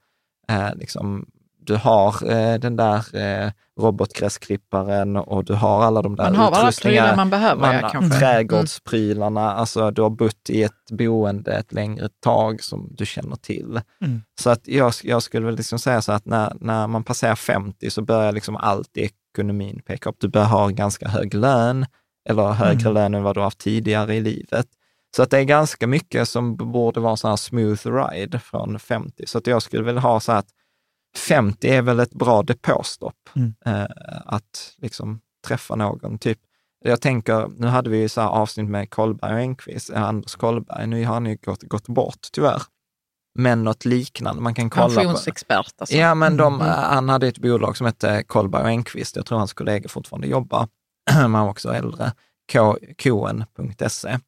eh, liksom, du har eh, den där eh, robotgräsklipparen och du har alla de där Man har alla prylar utrustningarna. man behöver, Man, ja, kanske. trädgårdsprylarna, alltså du har bott i ett boende ett längre tag som du känner till. Mm. Så att jag, jag skulle väl liksom säga så att när, när man passerar 50 så börjar liksom allt i ekonomin peka upp. Du bör ha en ganska hög lön, eller högre Mm. lön än vad du har haft tidigare i livet. Så att det är ganska mycket som borde vara så här smooth ride från 50. Så att jag skulle väl ha så att 50 är väl ett bra depåstopp. Mm. Eh, att liksom träffa någon. Typ, jag tänker, nu hade vi ju så här avsnitt med Kollberg och Enquist, eh, Anders Kollberg. Nu har han ju gått, gått bort tyvärr. men något liknande. Man kan kolla Pensionsexpert alltså. Ja, men de, Mm. han hade ett bolag som hette Kollberg och Enquist. Jag tror hans kollegor fortfarande jobbar, men han var också äldre. K- Koen.se.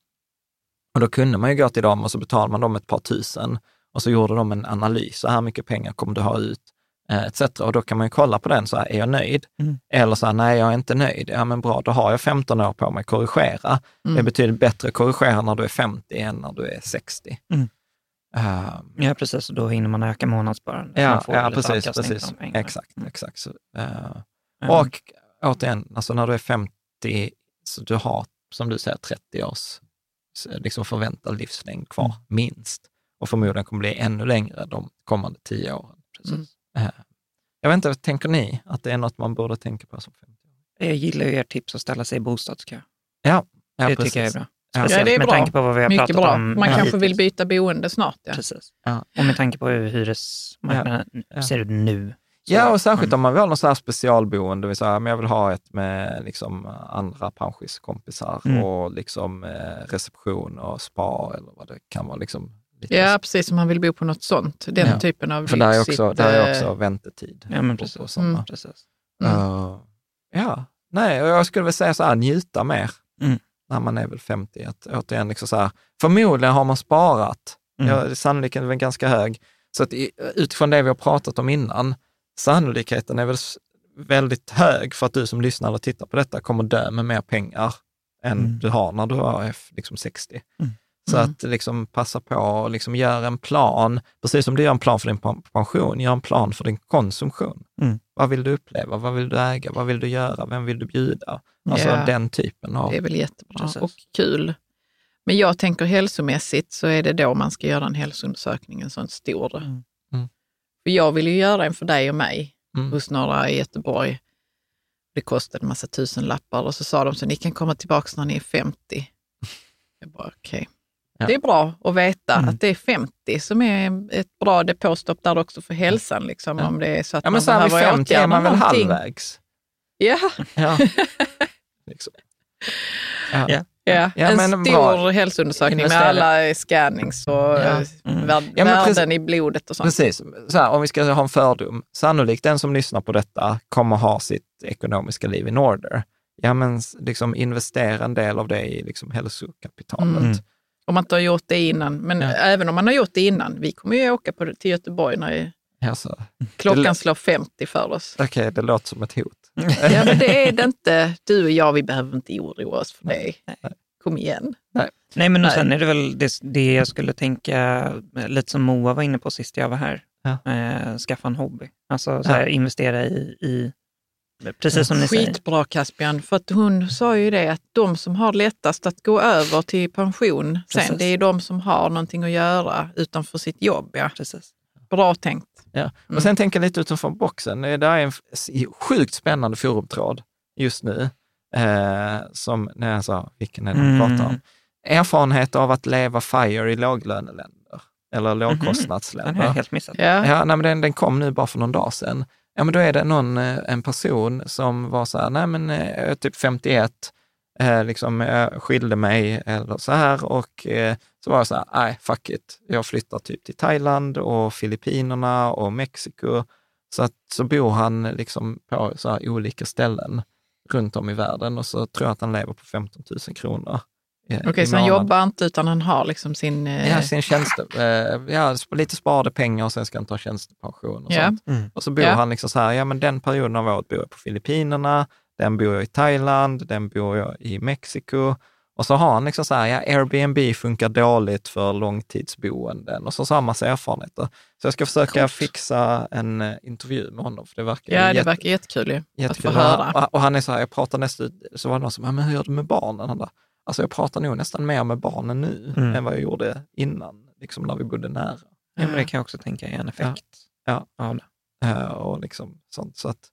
Och då kunde man ju gå till dem och så betalade man dem ett par tusen och så gjorde de en analys. Så här mycket pengar kommer du ha ut, eh, etc. Och då kan man ju kolla på den, så här, är jag nöjd? Mm. Eller så här, nej, jag är inte nöjd. Ja, men bra, då har jag 15 år på mig att korrigera. Mm. Det betyder bättre att korrigera när du är 50 än när du är 60. Mm. Eh, Ja, precis. Och då hinner man öka månadssparandet. Ja, ja precis. precis. Exakt, Mm. exakt. Så, Ja. och återigen, alltså när du är 50, så du har, som du säger, 30 års liksom förväntad livslängd kvar, Mm. minst. Och förmodligen kommer bli ännu längre de kommande 10 åren. Precis. Mm. Eh, jag vet inte, tänker ni att det är något man borde tänka på som 50 Jag gillar ju ert tips att ställa sig i bostadskö. Ja, ja det precis. tycker jag är bra. Speciellt Ja, det är med bra. tanke på vad vi har Mycket pratat bra. om Man ja, kanske vill byta boende snart. Ja. Precis. Ja. Och med tanke på hur hyresmarknaden Ja. ser ut nu. Ja, och särskilt Mm. om man vill ha något så här specialboende, vill säga, men jag vill ha ett med liksom andra pensionärskompisar Mm. och liksom eh, reception och spa eller vad det kan vara. Liksom, lite Ja, precis. Om man vill bo på något sånt. Den Ja. typen av För där är också, där är eh, också väntetid. Ja, men på- precis. på sådana. Mm. precis. Mm. Uh, ja, nej, jag skulle väl säga så här, njuta mer Mm. när man är väl 50. Att, återigen, liksom så här, förmodligen har man sparat. Mm. Ja, sannolikheten är väl ganska hög. Så att utifrån det vi har pratat om innan, sannolikheten är väl väldigt hög för att du som lyssnar eller tittar på detta kommer dö med mer pengar än Mm. du har när du är liksom 60. Mm. Så Mm. att liksom passa på och liksom göra en plan, precis som du gör en plan för din pen- pension, gör en plan för din konsumtion. Mm. Vad vill du uppleva? Vad vill du äga? Vad vill du göra? Vem vill du bjuda? Alltså Ja. den typen av... Det är väl jättebra Precis. och kul. Men jag tänker hälsomässigt så är det då man ska göra en hälsoundersökning, en sån stor. Mm. Mm. För jag vill ju göra en för dig och mig Mm. hos några i Göteborg. Det kostade en massa tusen lappar och så sa de så ni kan komma tillbaka när ni är 50. Jag bara okej. Ja. Det är bra att veta Mm. att det är 50 som är ett bra depåstopp där också för hälsan. Liksom, Ja. Om det är så att Ja, men man så här vid behöver 50 är man väl någonting. halvvägs? Ja, Ja. liksom. ja. Ja. Ja, en stor bra. hälsoundersökning med alla scannings och Ja. eh, Mm. Ja, värden precis- i blodet och sånt. Precis. Så här, om vi ska ha en fördom, sannolikt den som lyssnar på detta kommer ha sitt ekonomiska liv in order. Ja, men liksom investera en del av det i liksom hälsokapitalet. Mm. Om man inte har gjort det innan. Men Ja. även om man har gjort det innan. Vi kommer ju åka på, till Göteborg när Alltså, klockan slår 50 för oss. Okej, det låter som ett hot. Ja, men det är det inte. Du och jag, vi behöver inte oroa oss för det. Kom igen. Nej, men och Nej. sen är det väl det, det jag skulle tänka, lite som Moa var inne på sist jag var här, Ja. eh, skaffa en hobby. Alltså så Ja. här, investera i, i, precis som ni säger. Skitbra Caspian, för att hon sa ju det att de som har lättast att gå över till pension sen, Precis. det är de som har någonting att göra utanför sitt jobb. Ja. Precis. Bra tänkt. Ja. Mm. Och sen tänka lite utanför boxen. Det är en sjukt spännande forumtråd just nu. Eh, som, när jag sa, vilken är det de Mm. pratar om? Erfarenhet av att leva FIRE i låglöneländer eller Den har lågkostnadsländer. jag helt missat. Ja. Ja, nej, men den, den kom nu bara för någon dag sedan. Ja, men då är det någon, eh, en person som var så här, nej men eh, jag är typ 51, eh, liksom, jag skilde mig eller så här och eh, så var jag så här, nej fuck it, jag flyttar typ till Thailand och Filippinerna och Mexiko. Så, att, så bor han liksom på så här olika ställen runt om i världen och så tror jag att han lever på 15 000 kronor eh, Okej, i så han jobbar inte utan han har liksom sin... eh, Ja, sin tjänste, eh, ja, lite sparade pengar och sen ska han ta tjänstepension och Ja. sånt. Mm. Och så bor Ja. han liksom så här, ja men den perioden av året bor jag på Filippinerna, den bor jag i Thailand, den bor jag i Mexiko. Och så har han liksom så här, ja Airbnb funkar dåligt för långtidsboenden och så har han massa erfarenheter. Så jag ska försöka Coolt. fixa en eh, intervju med honom, för det verkar ja, det verkar jättekul ju. Att få jättekul. höra. Och, och han är så här, jag pratar nästan, så var det någon som, ja, men hur gör du med barnen? Han bara, alltså jag pratar nog nästan mer med barnen nu Mm. än vad jag gjorde innan, liksom när vi bodde nära. Ja, men det kan jag också tänka är en effekt Ja. av det. Eh, och liksom sånt. Så att,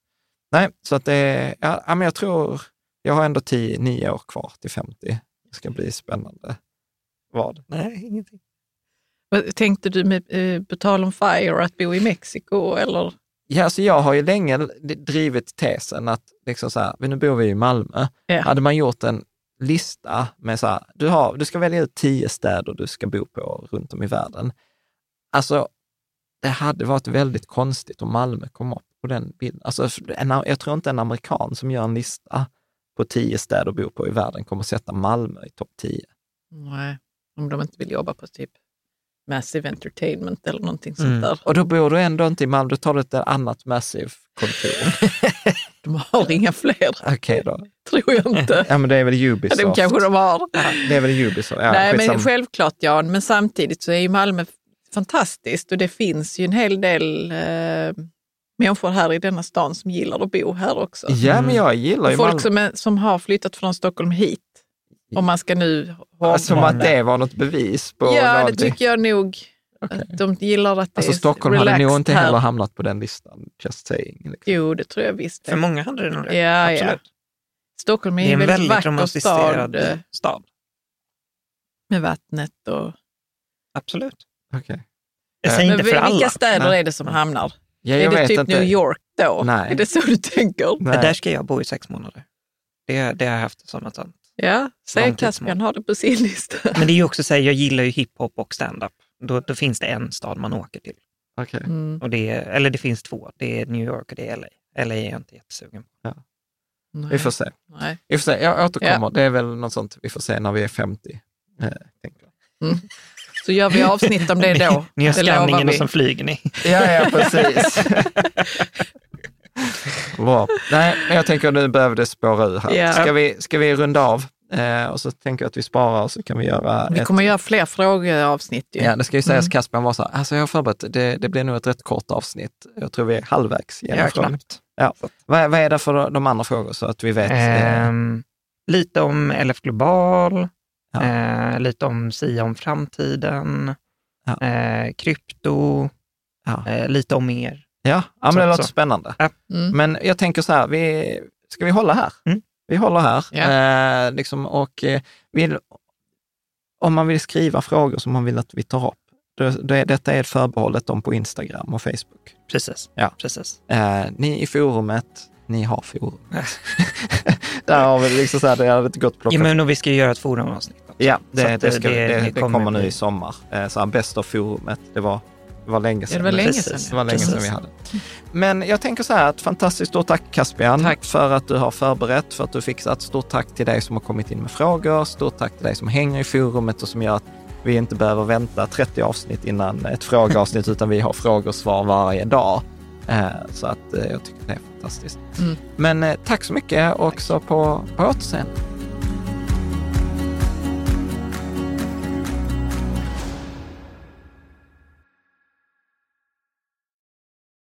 nej, så att det är, ja, ja, men jag tror, jag har ändå tio, nio år kvar till 50. Det ska bli spännande. Vad? Nej, ingenting. Vad Tänkte du med eh, på tal om FIRE att bo i Mexiko eller? Ja, alltså jag har ju länge drivit tesen att, liksom så här, nu bor vi i Malmö, Ja. hade man gjort en lista med så här, du, har, du ska välja ut tio städer du ska bo på runt om i världen. alltså, det hade varit väldigt konstigt om Malmö kom upp på den bilden. Alltså, en, jag tror inte en amerikan som gör en lista på tio städer att bo på i världen kommer sätta Malmö i topp tio. Nej, om de inte vill jobba på typ Massive Entertainment eller någonting sånt Mm. där. Och då bor du ändå inte i Malmö, då tar du ett annat Massive kontor. De har inga fler, Okej då. tror jag inte. Ja, men det är väl Ja, Ubisoft. de kanske de har. Det är väl Ubisoft. Ja, Nej, men självklart Jan, men samtidigt så är ju Malmö fantastiskt och det finns ju en hel del eh, människor här i denna stan som gillar att bo här också. Ja, men jag gillar ju folk Malmö. som, är, som har flyttat från Stockholm hit. Om man ska nu Alltså, Som att det var något bevis på Ja, det någonting. tycker jag nog. Att de gillar att det Alltså är Stockholm hade nog inte här. heller hamnat på den listan, just saying. Liksom. Jo, det tror jag visst. För många hade det nog det. Ja, ja. Absolut. Stockholm är, Det är en väldigt väldigt vacker stad stad. med vattnet. Och... Absolut. Okej. Jag säger Men inte för vilka alla. städer Nej. är det som hamnar? Ja, är det vet typ inte. New York då? Nej. Är det så du tänker? Nej. Där ska jag bo i sex månader. Det, det har jag haft som ett sånt. Ja, säg Långtidsmål. Caspian har det på sin lista. Men det är ju också så här, jag gillar ju hiphop och stand-up. Då, då finns det en stad man åker till. Okej. Mm. Och det är, eller det finns två. Det är New York och det är LA. LA är jag inte jättesugen på. Vi får se. Nej. Vi får se. Jag återkommer. Det är väl något sånt vi får se när vi är 50. Eh, tänker jag. Så gör vi avsnitt om det då. Ni har Det lovar skanningen och sen flyger ni. Ja, ja, precis. Bra. Nej, men jag tänker nu behöver det spåra ur här. Ja. Ska, vi, ska vi runda av? Eh, och så tänker jag att vi sparar och så kan vi göra Vi ett... kommer göra fler frågeavsnitt ju. Ja, det ska ju sägas, Mm. Caspian var så här, alltså jag har förberett, det, det blir nog ett rätt kort avsnitt. Jag tror vi är halvvägs genom Ja, frågan. knappt. Ja. Vad, vad är det för de andra frågor så att vi vet? eh, Ehm, lite om LF Global, Ja. eh, lite om SIA om framtiden, Ja. eh, krypto, ja. eh, lite om er. Ja, ja men det låter så. spännande. Mm. Men jag tänker så här, vi, ska vi hålla här? Mm. Vi håller här. Ja. Eh, liksom, och eh, vill, om man vill skriva frågor som man vill att vi tar upp, då, då är, detta är förbehållet dem på Instagram och Facebook. Precis. Ja. Precis. Eh, ni i forumet, ni har forum. Där har vi liksom så här, det hade inte gått plocka Ja, men och vi ska göra ett forumavsnitt. Ja, Så det, att det, ska, det, det, kommer kommer nu i sommar. Eh, Så här, bäst av forumet, det var, det var länge Ja, sedan. det var länge sedan. Det var länge sedan vi hade. Men jag tänker så här, ett fantastiskt stort tack Caspian Tack. för att du har förberett, för att du fixat. Stort tack till dig som har kommit in med frågor. Stort tack till dig som hänger i forumet och som gör att vi inte behöver vänta 30 avsnitt innan ett frågeavsnitt, utan vi har frågor och svar varje dag. Eh, Så att eh, jag tycker det är fantastiskt. Mm. Men eh, tack så mycket och så på, på återseende.